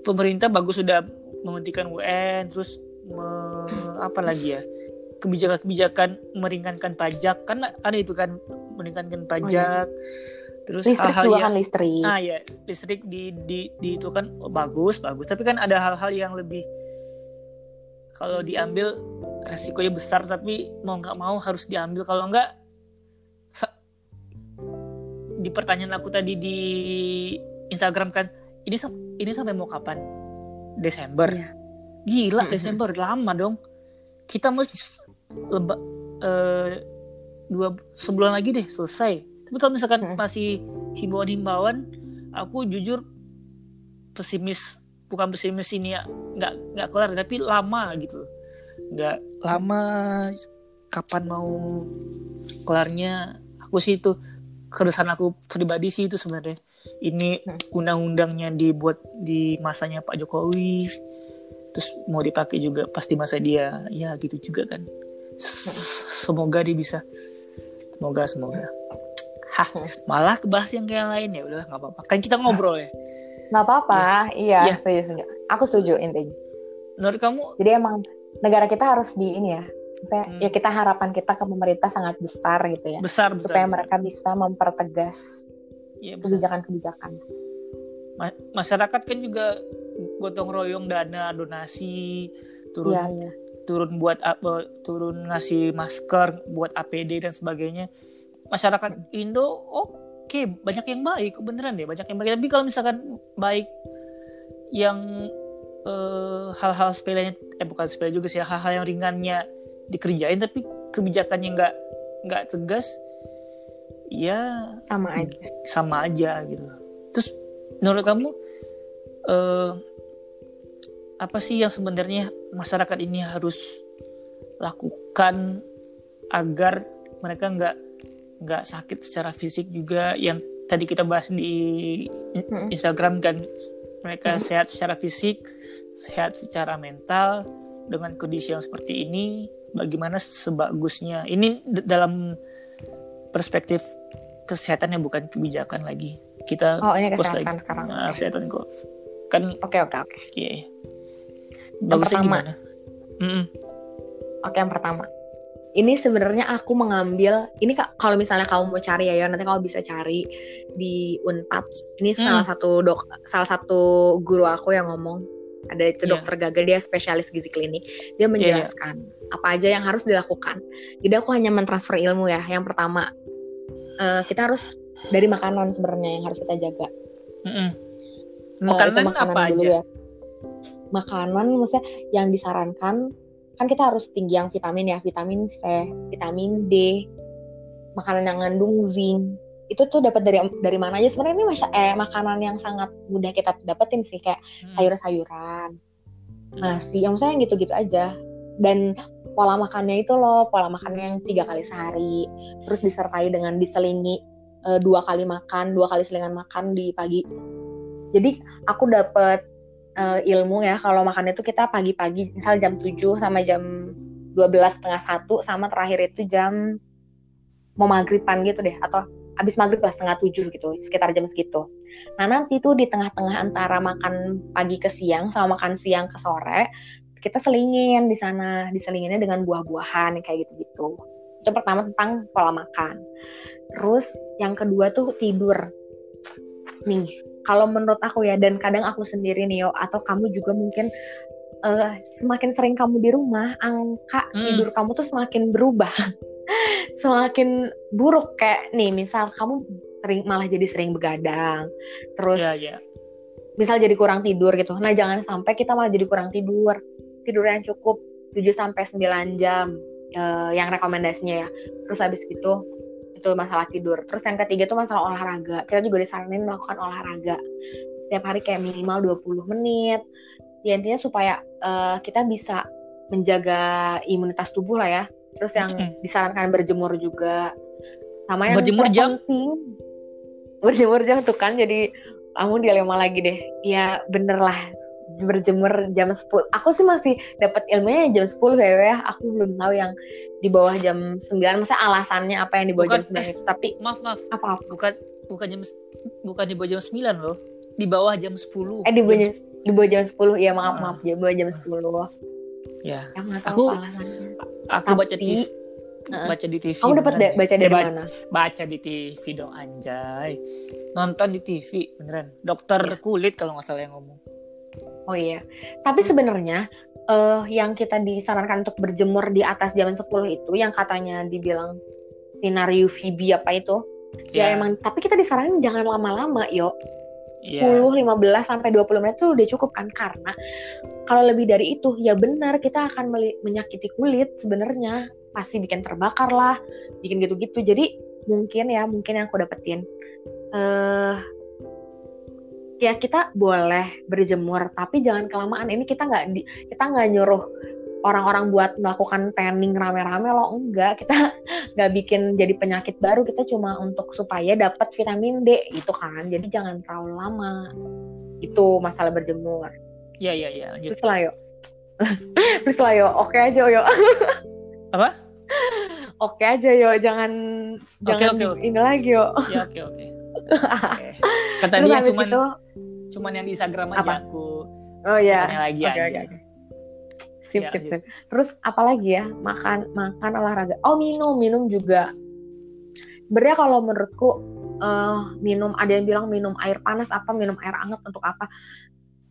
Pemerintah bagus sudah menghentikan UN terus me- apa lagi ya? Kebijakan-kebijakan meringankan pajak. Kan ada itu kan meringankan pajak. Terus Oh, iya. listrik hal-hal juga yang kan listrik. Ah ya listrik di di di itu kan oh, bagus bagus. Tapi kan ada hal-hal yang lebih kalau diambil resikonya besar tapi mau nggak mau harus diambil. Kalau nggak di pertanyaan aku tadi di Instagram kan ini ini sampai mau kapan Desember. Iya. gila. Desember. Lama dong. Kita mau leba eh, dua sebulan lagi deh selesai. Tapi kalau misalkan masih himbauan-himbauan aku jujur pesimis bukan pesimis ini ya nggak nggak kelar tapi lama gitu. Nggak lama kapan mau kelarnya aku sih itu keresahan aku pribadi sih itu sebenarnya ini Hmm. undang-undangnya dibuat di masanya Pak Jokowi terus mau dipakai juga pas di masa dia ya gitu juga kan. Semoga dia bisa. Semoga semoga. Hah Hmm. malah kebahas yang kayak lain ya udah nggak apa-apa. Kan kita ngobrol ya. Nggak apa-apa. Iya Iya. setuju setuju. Aku setuju intinya. Menurut kamu? Jadi emang negara kita harus di ini ya. Maksudnya, Hmm. ya kita harapan kita ke pemerintah sangat besar gitu ya. Besar besar, supaya besar. mereka bisa mempertegas Besar. kebijakan-kebijakan. Ma- masyarakat kan juga gotong royong dana donasi turun iya iya. turun buat apa turun ngasih masker buat APD dan sebagainya. Masyarakat Indo oke banyak yang baik beneran deh banyak yang baik. Tapi kalau misalkan baik yang eh, hal-hal sepelenya eh bukan sepele juga sih hal-hal yang ringannya dikerjain tapi kebijakannya nggak nggak tegas ya sama aja sama aja gitu. Terus menurut kamu eh apa sih yang sebenarnya masyarakat ini harus lakukan agar mereka nggak nggak sakit secara fisik juga yang tadi kita bahas di. Instagram kan mereka Mm. sehat secara fisik, sehat secara mental dengan kondisi yang seperti ini bagaimana sebagusnya ini dalam perspektif kesehatannya bukan kebijakan lagi kita oh ini kesehatan lagi sekarang Nah, kesehatan kok kan oke oke oke iya iya. bagusnya pertama. gimana Mm-mm. Oke, yang pertama. Ini sebenarnya aku mengambil ini Kak, kalau misalnya kamu mau cari ya, Yon, nanti kamu bisa cari di Unpad. Ini Hmm. salah satu dok salah satu guru aku yang ngomong. Ada itu Iya. dokter gagal dia spesialis gizi klinik. Dia menjelaskan apa aja yang harus dilakukan. Jadi aku hanya mentransfer ilmu ya. Yang pertama, eh, kita harus dari makanan sebenarnya yang harus kita jaga. Mm-mm. Eh, itu makanan apa dulu aja ya. Makanan maksudnya yang disarankan kan kita harus tinggi yang vitamin ya, vitamin C, vitamin D, makanan yang mengandung zinc. Itu tuh dapat dari dari mana aja sebenarnya ini masya, eh makanan yang sangat mudah kita dapetin sih kayak Hmm. sayur-sayuran, nasi, yang maksudnya yang gitu-gitu aja. Dan pola makannya itu loh, pola makannya yang tiga kali sehari, terus disertai dengan diselingi eh, dua kali makan, dua kali selingan makan di pagi. Jadi aku dapet eh, ilmu ya kalau makan itu kita pagi-pagi, misal jam 7 sama jam 12 setengah satu sama terakhir itu jam mau maghriban gitu deh atau habis maghrib lah setengah tujuh gitu sekitar jam segitu. Nah nanti tuh di tengah-tengah antara makan pagi ke siang sama makan siang ke sore kita selingin di sana diselinginnya dengan buah-buahan kayak gitu-gitu. Itu pertama tentang pola makan. Terus yang kedua tuh tidur. Nih kalau menurut aku ya dan kadang aku sendiri nih yo atau kamu juga mungkin eh, semakin sering kamu di rumah angka Hmm. tidur kamu tuh semakin berubah [laughs] semakin buruk kayak nih misal kamu sering malah jadi sering begadang terus Iya, iya. misal jadi kurang tidur gitu nah jangan sampai kita malah jadi kurang tidur tidur yang cukup 7 sampai 9 jam eh, yang rekomendasinya ya. Terus habis gitu itu masalah tidur. Terus yang ketiga tuh masalah olahraga. Kita juga disaranin melakukan olahraga. Setiap hari kayak minimal 20 menit. Ya intinya supaya eh, kita bisa menjaga imunitas tubuh lah ya. Terus yang disarankan berjemur juga. Sama yang Berjemur jam? penting berjemur jam tuh kan jadi kamu dilema lagi deh. Ya bener lah berjemur jam 10 aku sih masih dapat ilmunya jam 10 ya aku belum tahu yang di bawah jam 9 masa alasannya apa yang di bawah Bukan, jam 9 itu. Tapi [laughs] maaf maaf. Apa apa? Bukan bukan jam bukan di bawah jam 9 loh. Di bawah jam 10 eh di bawah Jam jam, di bawah jam 10 ya maaf Ah. maaf. Di bawah jam 10 ya. Yang Aku- alasannya. aku baca Tapi- TV Heeh. baca di TV kamu dapat da- deh. baca Eh, dari ba- mana? baca di TV dong anjay. Nonton di TV beneran. Dokter Iya. kulit kalau nggak salah yang ngomong Oh iya. Tapi sebenarnya eh yang kita disarankan untuk berjemur di atas jam 10 itu yang katanya dibilang sinar UVB apa itu? Ya, emang tapi kita disaranin jangan lama-lama, yo. Iya. 10, 15 sampai 20 menit tuh udah cukup kan karena kalau lebih dari itu ya benar kita akan menyakiti kulit sebenarnya pasti bikin terbakar lah, bikin gitu-gitu. Jadi mungkin ya, mungkin yang aku dapetin eh ya kita boleh berjemur tapi jangan kelamaan. Ini kita nggak kita nggak nyuruh orang-orang buat melakukan tanning rame-rame lo enggak kita [laughs] nggak bikin jadi penyakit baru kita cuma untuk supaya dapat vitamin D itu kan jadi jangan terlalu lama itu masalah berjemur Iya iya iya lanjut. terus lah yuk [laughs] terus lah yuk oke aja yuk [laughs] Apa? oke aja yuk jangan Oke, jangan oke, oke. ini lagi yuk Ya oke oke. Oke. [laughs] Terus dia habis cuman itu cuman yang di Instagram aja Apa? aku. oh ya Tanya lagi Oke, aja. oke. sip Ya, sip lanjut. sip terus apalagi ya makan makan olahraga oh minum minum juga sebenarnya kalau menurutku eh, minum ada yang bilang minum air panas apa minum air hangat untuk apa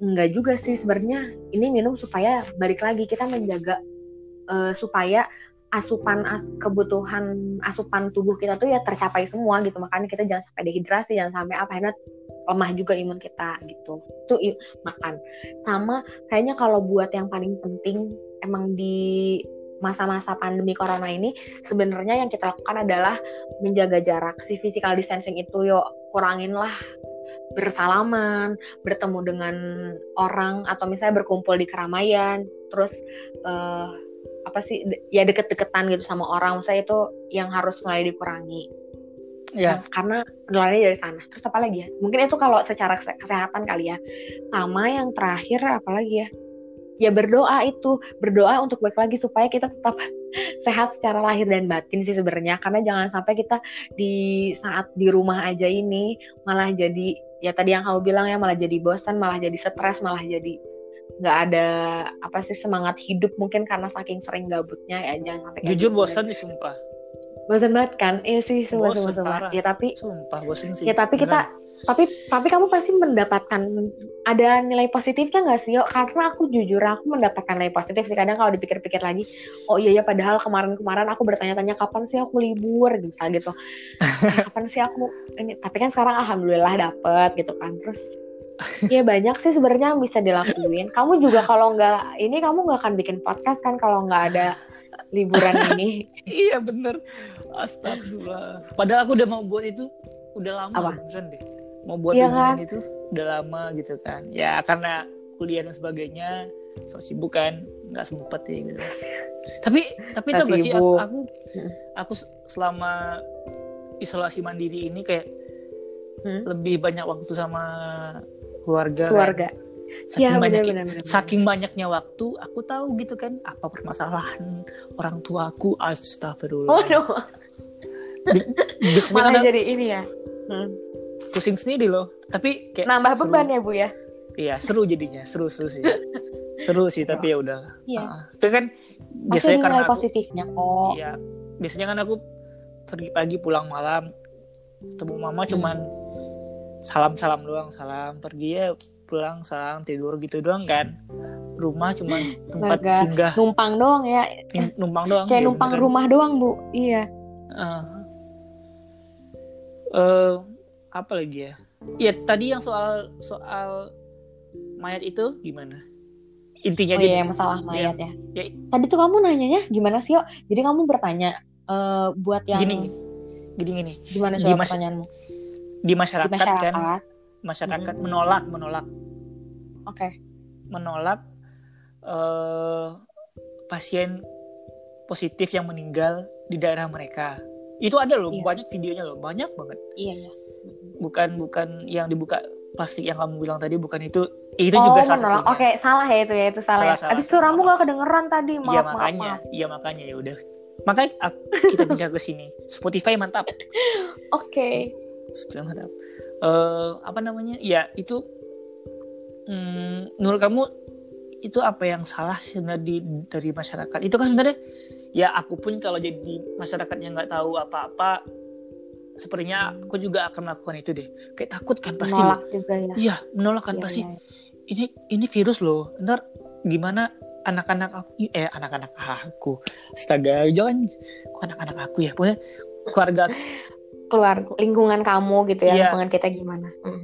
enggak juga sih sebenarnya ini minum supaya balik lagi kita menjaga eh, supaya asupan as, kebutuhan asupan tubuh kita tuh ya tercapai semua gitu. Makanya kita jangan sampai dehidrasi jangan sampai apa karena lemah juga imun kita gitu. Itu i- makan. Sama kayaknya kalau buat yang paling penting emang di masa-masa pandemi corona ini sebenarnya yang kita lakukan adalah menjaga jarak si physical distancing itu yuk kurangin lah bersalaman bertemu dengan orang atau misalnya berkumpul di keramaian terus eh, apa sih ya deket-deketan gitu sama orang saya itu yang harus mulai dikurangi Ya. Nah, karena penularannya dari sana. Terus apa lagi ya? Mungkin itu kalau secara kese- kesehatan kali ya. Sama yang terakhir apa lagi ya? Ya berdoa itu, berdoa untuk baik lagi supaya kita tetap [laughs] sehat secara lahir dan batin sih sebenarnya. Karena jangan sampai kita di saat di rumah aja ini malah jadi ya tadi yang kamu bilang ya malah jadi bosan, malah jadi stres, malah jadi nggak ada apa sih semangat hidup mungkin karena saking sering gabutnya ya jangan sampai Jujur gitu. bosan nih sumpah. bosan banget kan iya sih sumpah Bosan, sumpah, sumpah. parah. ya tapi Sumpah bosan sih. Ya tapi kita tapi tapi kamu pasti mendapatkan ada nilai positifnya nggak sih? Yo? Karena aku jujur aku mendapatkan nilai positif sih. Kadang kalau dipikir-pikir lagi, oh iya ya padahal kemarin-kemaran aku bertanya-tanya kapan sih aku libur gitu gitu. [laughs] Ya, kapan sih aku ini? Tapi kan sekarang alhamdulillah dapet gitu kan. Terus ya banyak sih sebenarnya yang bisa dilakuin. Kamu juga kalau nggak ini kamu nggak akan bikin podcast kan kalau nggak ada liburan ini. [laughs] Iya bener. Astagfirullah. Padahal aku udah mau buat itu udah lama Apa? beneran deh. Mau buat Iya bimbingan kan? itu udah lama gitu kan. Ya karena kuliah dan sebagainya so sibuk kan nggak sempet ya gitu. [laughs] tapi tapi tau gak sih aku, aku Hmm. aku selama isolasi mandiri ini kayak Hmm? lebih banyak waktu sama keluarga. kan. Keluarga. Saking Ya banyak benar-benar. saking banyaknya waktu aku tahu gitu kan apa permasalahan orang tuaku astagfirullah Oh no, biasanya malah kadang jadi ini ya. Hmm. pusing sendiri loh tapi kayak Nambah seru. beban ya bu ya. iya seru jadinya seru seru sih seru sih tapi ya udah Iya. Ah, tapi kan Pasti biasanya ada karena aku, positifnya kok. iya biasanya kan aku pergi pagi pulang malam ketemu mama Hmm. cuman salam salam doang salam pergi ya pulang salam tidur gitu doang kan rumah cuman tempat Astaga. singgah Numpang doang ya. Numpang doang Kayak Iya, numpang beneran. rumah doang bu. Iya. Ah. Eh, apa lagi ya? Ya tadi yang soal soal mayat itu gimana? Intinya Oh gini. iya masalah mayat ya. Ya. Tadi tuh kamu nanyanya gimana sih yo? Jadi kamu bertanya eh, buat yang Gini gini. Gini gimana coba mas- pertanyaanmu? Di Di masyarakat, masyarakat. kan masyarakat menolak menolak Oke. menolak eh pasien positif yang meninggal di daerah mereka. Itu ada loh, Iya. banyak videonya loh, banyak banget. Iya iya. Bukan bukan yang dibuka plastik yang kamu bilang tadi bukan itu. Itu oh juga salah. Oke salah ya itu ya itu salah. Salah, ya. salah, Abis itu salah. ramu gak kedengeran tadi. Maaf Iya maaf, makanya, maaf. iya makanya ya udah. Makanya ak- kita pindah ke sini. Spotify mantap. [laughs] Oke. Spotify mantap. Eh apa namanya? Ya itu. Hmm, menurut kamu itu apa yang salah sebenarnya di, dari masyarakat? Itu kan sebenarnya ya aku pun kalau jadi masyarakat yang nggak tahu apa-apa, sepertinya aku juga akan melakukan itu deh. Kayak takut kan pasti. Menolak loh. juga ya. Iya, menolak kan Iya, pasti. iya. Ini ini virus loh. Ntar gimana anak-anak aku eh anak-anak aku astaga jangan kok anak-anak aku ya pokoknya keluarga [laughs] Keluar lingkungan kamu gitu ya. Iya. Lingkungan kita gimana? Mm.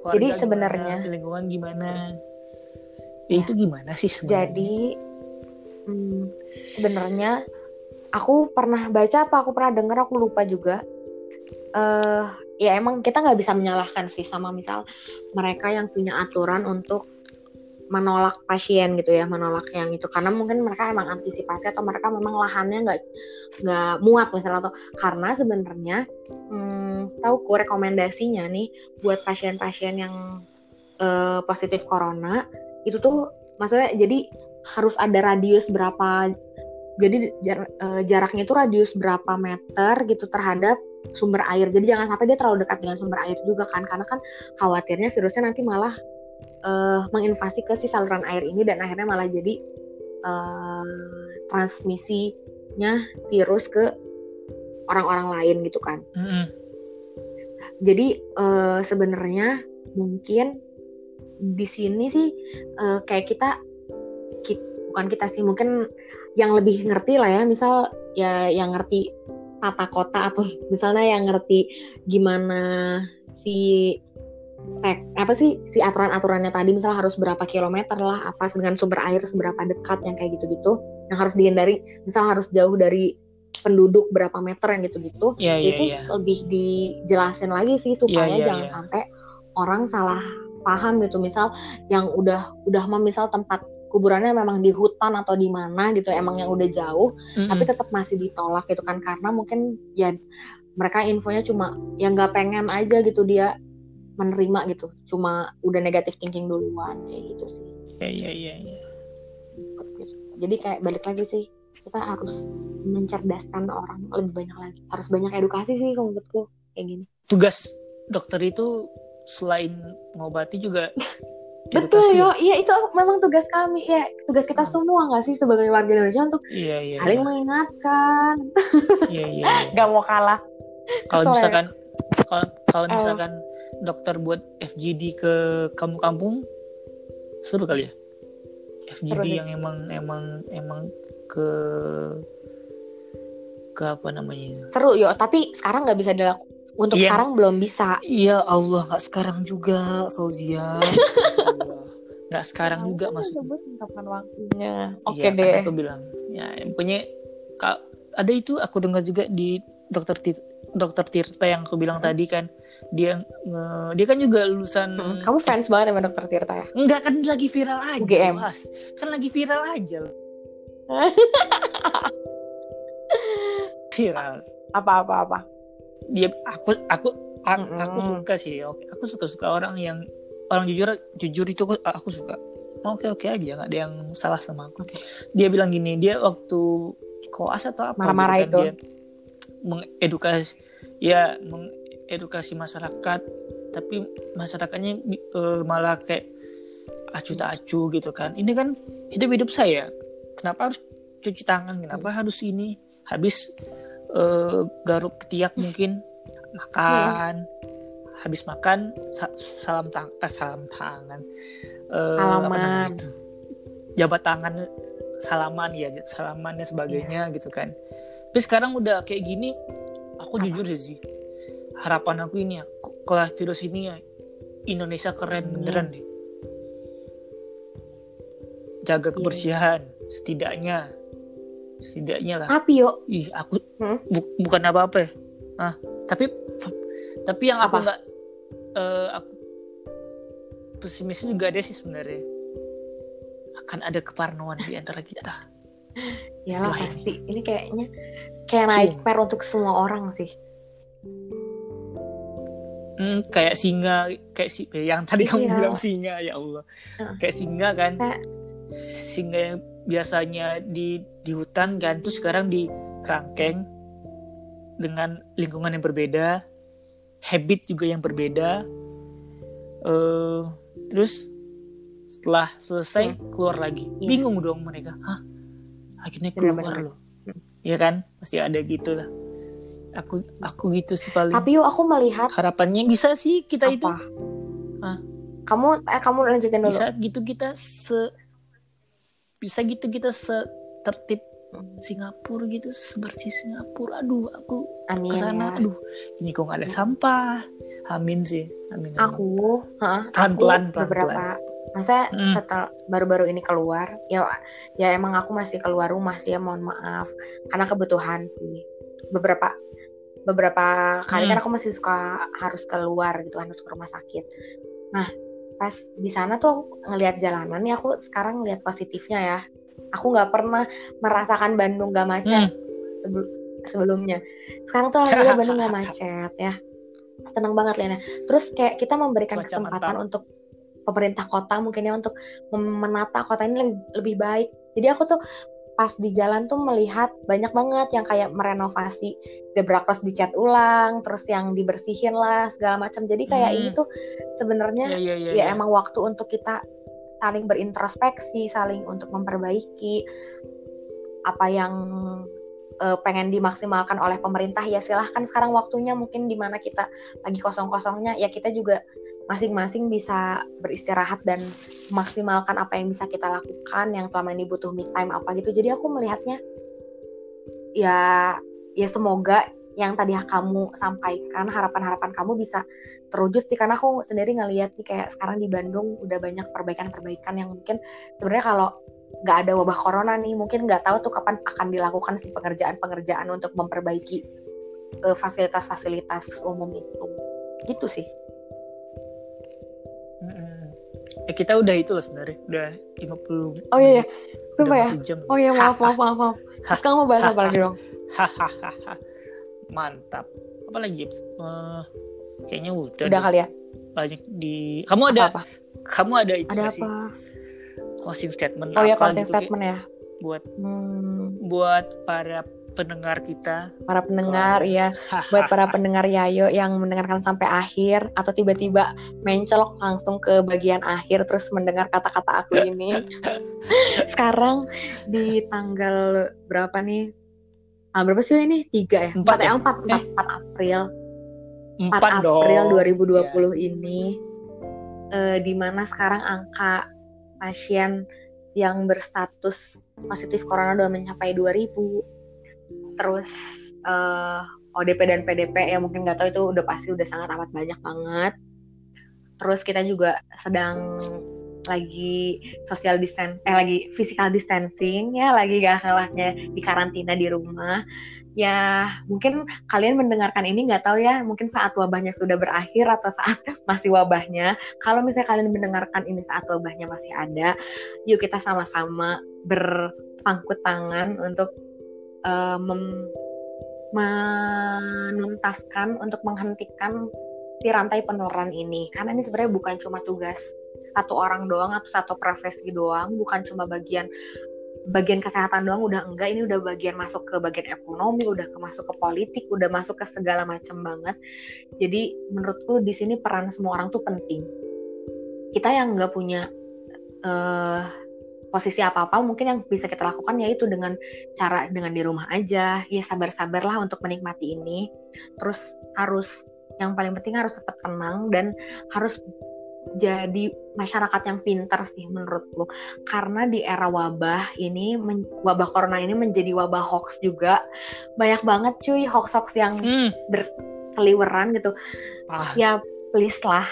keluarga Jadi gimana, sebenarnya- lingkungan gimana ya, Ya. itu gimana sih sebenarnya Jadi hmm, sebenarnya aku pernah baca apa aku pernah dengar aku lupa juga. eh ya emang kita nggak bisa menyalahkan sih sama misal mereka yang punya aturan untuk menolak pasien gitu ya menolak yang itu. Karena mungkin mereka emang antisipasi atau mereka memang lahannya nggak nggak muat misalnya atau karena sebenarnya hmm, tahu rekomendasinya nih buat pasien-pasien yang uh, positif corona itu tuh maksudnya jadi harus ada radius berapa jadi jar, uh, jaraknya itu radius berapa meter gitu terhadap sumber air. Jadi jangan sampai dia terlalu dekat dengan sumber air juga kan karena kan khawatirnya virusnya nanti malah uh, menginvasi ke si saluran air ini dan akhirnya malah jadi uh, transmisinya virus ke orang-orang lain gitu kan. Mm -hmm. Jadi uh, sebenarnya mungkin di sini sih uh, kayak kita, kita bukan kita sih mungkin yang lebih ngerti lah ya misal ya yang ngerti tata kota atau [laughs] misalnya yang ngerti gimana si tek apa sih si aturan-aturannya tadi misalnya harus berapa kilometer lah apa dengan sumber air seberapa dekat yang kayak gitu-gitu yang harus dihindari misal harus jauh dari penduduk berapa meter yang gitu-gitu yeah, yeah, itu yeah. lebih dijelasin lagi sih supaya yeah, yeah, jangan yeah. sampai orang salah paham gitu misal yang udah udah misal tempat kuburannya memang di hutan atau di mana gitu emang yang udah jauh mm -hmm. tapi tetap masih ditolak gitu kan karena mungkin ya mereka infonya cuma yang nggak pengen aja gitu dia menerima gitu cuma udah negatif thinking duluan kayak gitu sih iya iya iya ya. jadi kayak balik lagi sih kita harus mencerdaskan orang lebih banyak lagi harus banyak edukasi sih menurutku kayak gini tugas dokter itu selain mengobati juga [laughs] Betul yo, iya itu memang tugas kami ya tugas kita hmm. semua nggak sih sebagai warga Indonesia untuk iya, iya, saling iya. mengingatkan. Iya iya. [laughs] iya. gak mau kalah. Kalau misalkan kalau kalau misalkan dokter buat FGD ke kampung-kampung? Seru kali ya? FGD seru yang emang emang emang ke ke apa namanya seru yo. Tapi sekarang nggak bisa dilakukan untuk ya, sekarang belum bisa. Iya Allah nggak sekarang juga Fauzia. [laughs] Nggak sekarang juga maksudnya. kapan waktunya. Oke okay ya, deh. aku bilang ya pokoknya ada itu aku dengar juga di dokter dokter Tirta yang aku bilang hmm. tadi kan dia nge, dia kan juga lulusan hmm, kamu fans F... banget sama dokter Tirta ya? Enggak kan lagi viral aja UGM mas. kan lagi viral aja [laughs] viral. Apa apa apa? Dia aku aku aku, mm -hmm. aku suka sih oke. Aku suka suka orang yang orang jujur jujur itu aku, aku suka. Oke oke aja nggak ada yang salah sama aku. Dia bilang gini dia waktu koas atau apa marah-marah gitu kan, itu. dia mengedukasi ya mengedukasi masyarakat tapi masyarakatnya uh, malah kayak acu tak acu gitu kan. Ini kan hidup hidup saya. Kenapa harus cuci tangan? Kenapa harus ini? Habis uh, garuk ketiak mungkin makan. Hmm. habis makan sa salam tang eh, salam tangan. Uh, salaman. jabat tangan salaman ya salamannya sebagainya yeah. gitu kan. Tapi sekarang udah kayak gini aku Apa? jujur sih sih harapan aku ini ya kalau virus ini ya Indonesia keren hmm. beneran deh jaga iya. kebersihan yeah. setidaknya setidaknya lah tapi yuk ih aku hmm? bu bukan apa apa ya ah tapi tapi yang apa? aku nggak uh, aku pesimis juga ada sih sebenarnya akan ada keparnoan di antara kita [laughs] Iyalah pasti. Ini. ini kayaknya kayak naik per untuk semua orang sih. Hmm, kayak singa, kayak si yang tadi iya. kamu bilang singa ya Allah. Uh. Kayak singa kan. Singa yang biasanya di di hutan kan, terus sekarang di kerangkeng dengan lingkungan yang berbeda, habit juga yang berbeda. Uh, terus setelah selesai hmm. keluar lagi, yeah. bingung dong mereka. Hah, akhirnya keluar loh ya kan pasti ada gitu lah aku aku gitu sih paling tapi yuk aku melihat harapannya bisa sih kita apa? itu Hah? kamu eh kamu lanjutin dulu bisa gitu kita se bisa gitu kita se tertib Singapura gitu sebersih Singapura aduh aku amin, ke sana ya. aduh ini kok nggak ada sampah amin sih amin, amin. aku pelan pelan pelan beberapa pelan masa hmm. setelah baru-baru ini keluar ya ya emang aku masih keluar rumah sih ya mohon maaf karena kebutuhan sih beberapa beberapa kali hmm. kan aku masih suka harus keluar gitu harus ke rumah sakit nah pas di sana tuh ngelihat jalanan ya aku sekarang ngelihat positifnya ya aku nggak pernah merasakan Bandung gak macet Hmm. sebelumnya sekarang tuh alhamdulillah [laughs] Bandung gak macet ya senang banget Lena terus kayak kita memberikan Cuaca kesempatan mantap. untuk pemerintah kota mungkin ya untuk menata kota ini lebih lebih baik jadi aku tuh pas di jalan tuh melihat banyak banget yang kayak merenovasi zebra cross dicat ulang terus yang dibersihin lah segala macam jadi kayak Hmm. ini tuh sebenarnya Ya, ya, ya, ya ya. emang waktu untuk kita saling berintrospeksi, saling untuk memperbaiki apa yang eh, pengen dimaksimalkan oleh pemerintah ya silahkan sekarang waktunya mungkin di mana kita lagi kosong-kosongnya ya kita juga masing-masing bisa beristirahat dan memaksimalkan apa yang bisa kita lakukan yang selama ini butuh me time apa gitu. Jadi aku melihatnya ya ya semoga yang tadi kamu sampaikan harapan-harapan kamu bisa terwujud sih. Karena aku sendiri ngelihat nih kayak sekarang di Bandung udah banyak perbaikan-perbaikan yang mungkin sebenarnya kalau nggak ada wabah corona nih mungkin nggak tahu tuh kapan akan dilakukan si pengerjaan-pengerjaan untuk memperbaiki eh, fasilitas-fasilitas umum itu. Gitu sih. Eh, kita udah itu loh sebenarnya udah 50 Oh iya, iya. Sumpah ya? jam. Oh ya maaf maaf maaf maaf. terus kamu mau bahas apa lagi dong? Hahaha. mantap. Apa lagi? Eh, kayaknya udah, udah deh. kali ya? Banyak di kamu ada apa, kamu ada itu ada sih? apa closing statement oh ya closing gitu statement ya buat hmm, buat para pendengar kita para pendengar iya buat para [laughs] pendengar Yayo yang mendengarkan sampai akhir atau tiba-tiba mencolok langsung ke bagian akhir terus mendengar kata-kata aku ini. [laughs] Sekarang di tanggal berapa nih? Ah, berapa sih ini? Tiga ya? Empat Empat ya? ya? Empat, empat, empat April. 4 empat April dong 2020 ini eh, di mana sekarang angka pasien yang berstatus positif corona udah mencapai 2000 terus eh, ODP dan PDP ya mungkin nggak tahu itu udah pasti udah sangat amat banyak banget. Terus kita juga sedang lagi social distance eh lagi physical distancing ya lagi gak kalahnya di karantina di rumah ya mungkin kalian mendengarkan ini nggak tahu ya mungkin saat wabahnya sudah berakhir atau saat [laughs] masih wabahnya. Kalau misalnya kalian mendengarkan ini saat wabahnya masih ada yuk kita sama-sama berpangku tangan untuk mem- menuntaskan untuk menghentikan si rantai penularan ini. Karena ini sebenarnya bukan cuma tugas satu orang doang atau satu profesi doang bukan cuma bagian bagian kesehatan doang udah enggak. Ini udah bagian masuk ke bagian ekonomi udah ke masuk ke politik udah masuk ke segala macam banget. Jadi menurutku di sini peran semua orang tuh penting. Kita yang nggak punya eh, posisi apa apa mungkin yang bisa kita lakukan yaitu dengan cara dengan di rumah aja. Ya sabar-sabarlah untuk menikmati ini. Terus harus yang paling penting harus tetap tenang dan harus jadi masyarakat yang pintar sih menurutku karena di era wabah ini men- wabah corona ini menjadi wabah hoax juga. Banyak banget cuy hoax-hoax yang Hmm. seliweran gitu. Ah, ya please lah.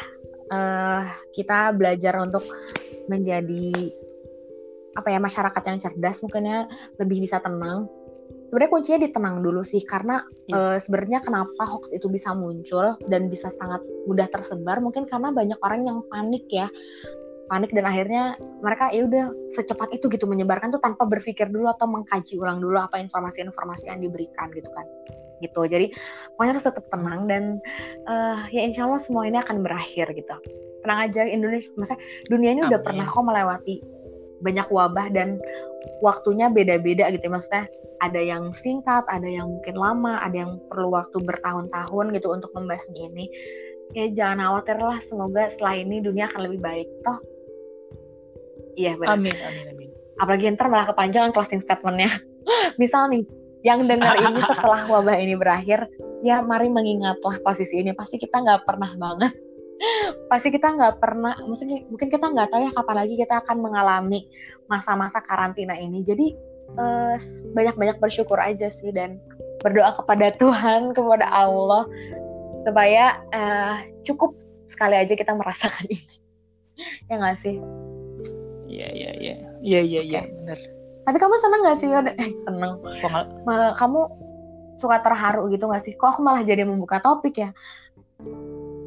Eh, kita belajar untuk menjadi apa ya masyarakat yang cerdas mungkinnya lebih bisa tenang sebenarnya kuncinya di tenang dulu sih karena Iya. eh, sebenarnya kenapa hoax itu bisa muncul dan bisa sangat mudah tersebar? Mungkin karena banyak orang yang panik ya. Panik dan akhirnya mereka ya udah secepat itu gitu menyebarkan tuh tanpa berpikir dulu atau mengkaji ulang dulu apa informasi-informasi yang diberikan gitu kan. Gitu. Jadi pokoknya harus tetap tenang dan eh, ya insya Allah semua ini akan berakhir gitu. Tenang aja Indonesia maksudnya dunia ini udah Amin. pernah kok melewati banyak wabah dan waktunya beda-beda gitu. Maksudnya ada yang singkat ada yang mungkin lama ada yang perlu waktu bertahun-tahun gitu untuk membahasnya ini. Ya jangan khawatir lah semoga setelah ini dunia akan lebih baik toh. Iya benar. Amin amin amin. Apalagi ntar malah kepanjangan closing statementnya. [laughs] Misal nih yang dengar ini [laughs] setelah wabah ini berakhir ya mari mengingatlah posisi ini. Pasti kita nggak pernah banget pasti kita nggak pernah maksudnya mungkin kita nggak tahu ya kapan lagi kita akan mengalami masa-masa karantina ini. Jadi eh, banyak-banyak bersyukur aja sih dan berdoa kepada Tuhan kepada Allah supaya eh, cukup sekali aja kita merasakan ini. Ya nggak sih? Iya iya iya. Iya iya iya Oke. benar tapi kamu seneng nggak sih? Eh, seneng. Kamu suka terharu gitu gak sih? Kok aku malah jadi membuka topik ya?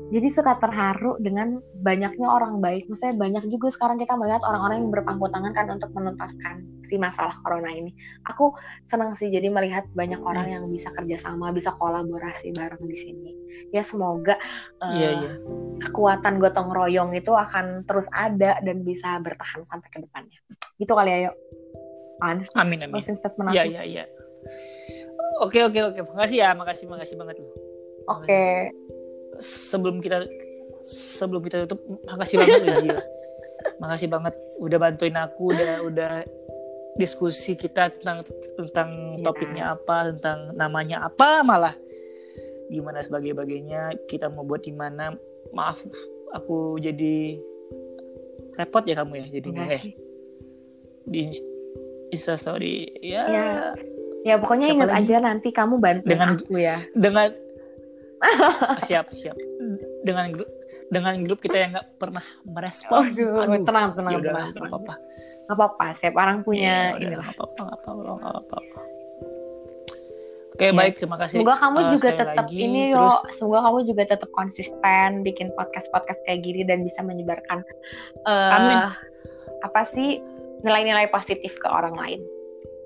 Jadi suka terharu dengan banyaknya orang baik. Maksudnya banyak juga sekarang kita melihat orang-orang yang berpangku tangan kan untuk menuntaskan si masalah corona ini. Aku senang sih jadi melihat banyak orang yang bisa kerjasama, bisa kolaborasi bareng di sini. Ya semoga uh, Iya, kekuatan gotong royong itu akan terus ada dan bisa bertahan sampai ke depannya. Gitu kali ya, yuk. Sih? Amin, amin. Iya, iya, iya. Oke, oke, oke. Makasih ya, makasih, makasih banget loh. Oke. Sebelum kita sebelum kita tutup, makasih banget loh Gila. Makasih banget udah bantuin aku, udah udah diskusi kita tentang tentang Iya. topiknya apa, tentang namanya apa malah gimana sebagai bagainya kita mau buat gimana. Maaf aku jadi repot ya kamu ya Enggak eh sih. di Insta story ya Iya. Ya pokoknya ingat aja nanti kamu bantuin Dengan- aku ya. dengan siap siap dengan grup dengan grup kita yang nggak pernah merespon Aduh, tenang, tenang, ya udah tenang, nggak tenang. apa-apa Gak apa-apa, setiap orang punya Ya, inilah. nggak apa-apa nggak apa-apa nggak apa-apa oke Ya. baik terima kasih Semoga kamu eh, juga tetap lagi. ini terus semoga kamu juga tetap konsisten bikin podcast-podcast kayak gini dan bisa menyebarkan eh, Amin. apa sih nilai-nilai positif ke orang lain.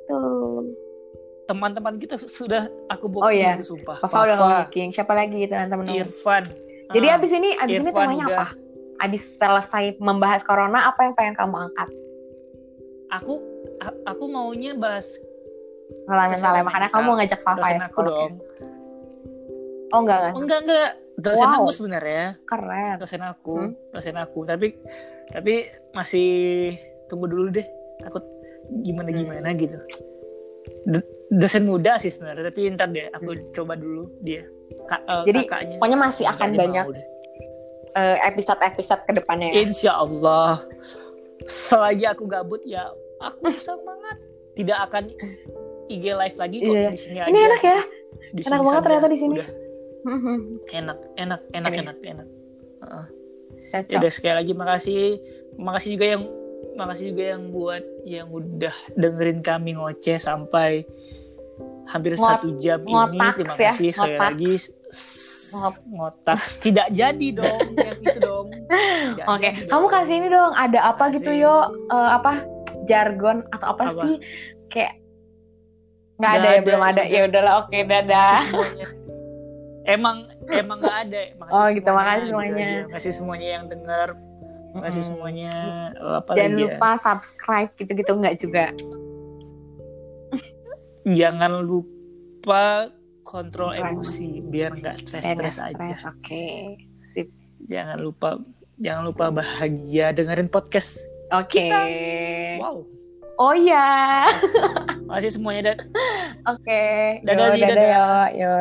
Tuh. Teman-teman kita sudah aku booking Oh, iya. itu sumpah udah Fafa, booking. Siapa lagi teman-teman? Irfan Jadi Ah, abis ini abis ini Irfan temanya udah. apa? Abis selesai membahas corona, apa yang pengen kamu angkat? aku aku maunya bahas Kesehatan salah makanya kamu mau ngajak Fafa ya aku dong Oh enggak enggak. oh, enggak enggak dosen Wow. aku sebenarnya Keren. dosen aku Hmm? dosen aku tapi tapi masih tunggu dulu deh takut gimana Hmm. gimana gitu Do- dosen muda sih sebenarnya tapi ntar deh aku coba dulu dia Ka- Hmm. Jadi, kakaknya Pokoknya masih akan kakaknya banyak eh, episode-episode ke depannya ya. insya Allah selagi aku gabut ya aku [laughs] semangat tidak akan IG live lagi kok Iya. di sini Ini aja enak ya. Di enak banget ternyata di sini. Udah. enak enak enak enak enak. Cocok. Ya udah sekali lagi makasih makasih juga yang makasih juga yang buat yang udah dengerin kami ngoceh sampai hampir Ngot- satu jam ini ngotaks terima ya, kasih sekali ngotaks. lagi ngotaks tidak jadi [laughs] dong yang itu dong Oke, kamu dong. kasih ini dong. Ada apa gitu Kasih. yo? Eh, apa jargon atau apa, Apa? sih? Kayak nggak Nggak ada ya ada, belum ada. udah. Ya udahlah, oke dadah. Makasih semuanya. emang emang nggak ada makasih Oh, gitu, makasih gitu semuanya. makasih semuanya yang dengar makasih semuanya apa Jangan lagi ya? lupa subscribe gitu-gitu nggak juga. Jangan lupa kontrol Kontrol emosi biar nggak stres-stres aja Oke. jangan lupa jangan lupa bahagia dengerin podcast Oke. wow Oh ya. makasih semuanya dan Oke. Dadah, Yo, Zi, dadah, dadah. yo, yo.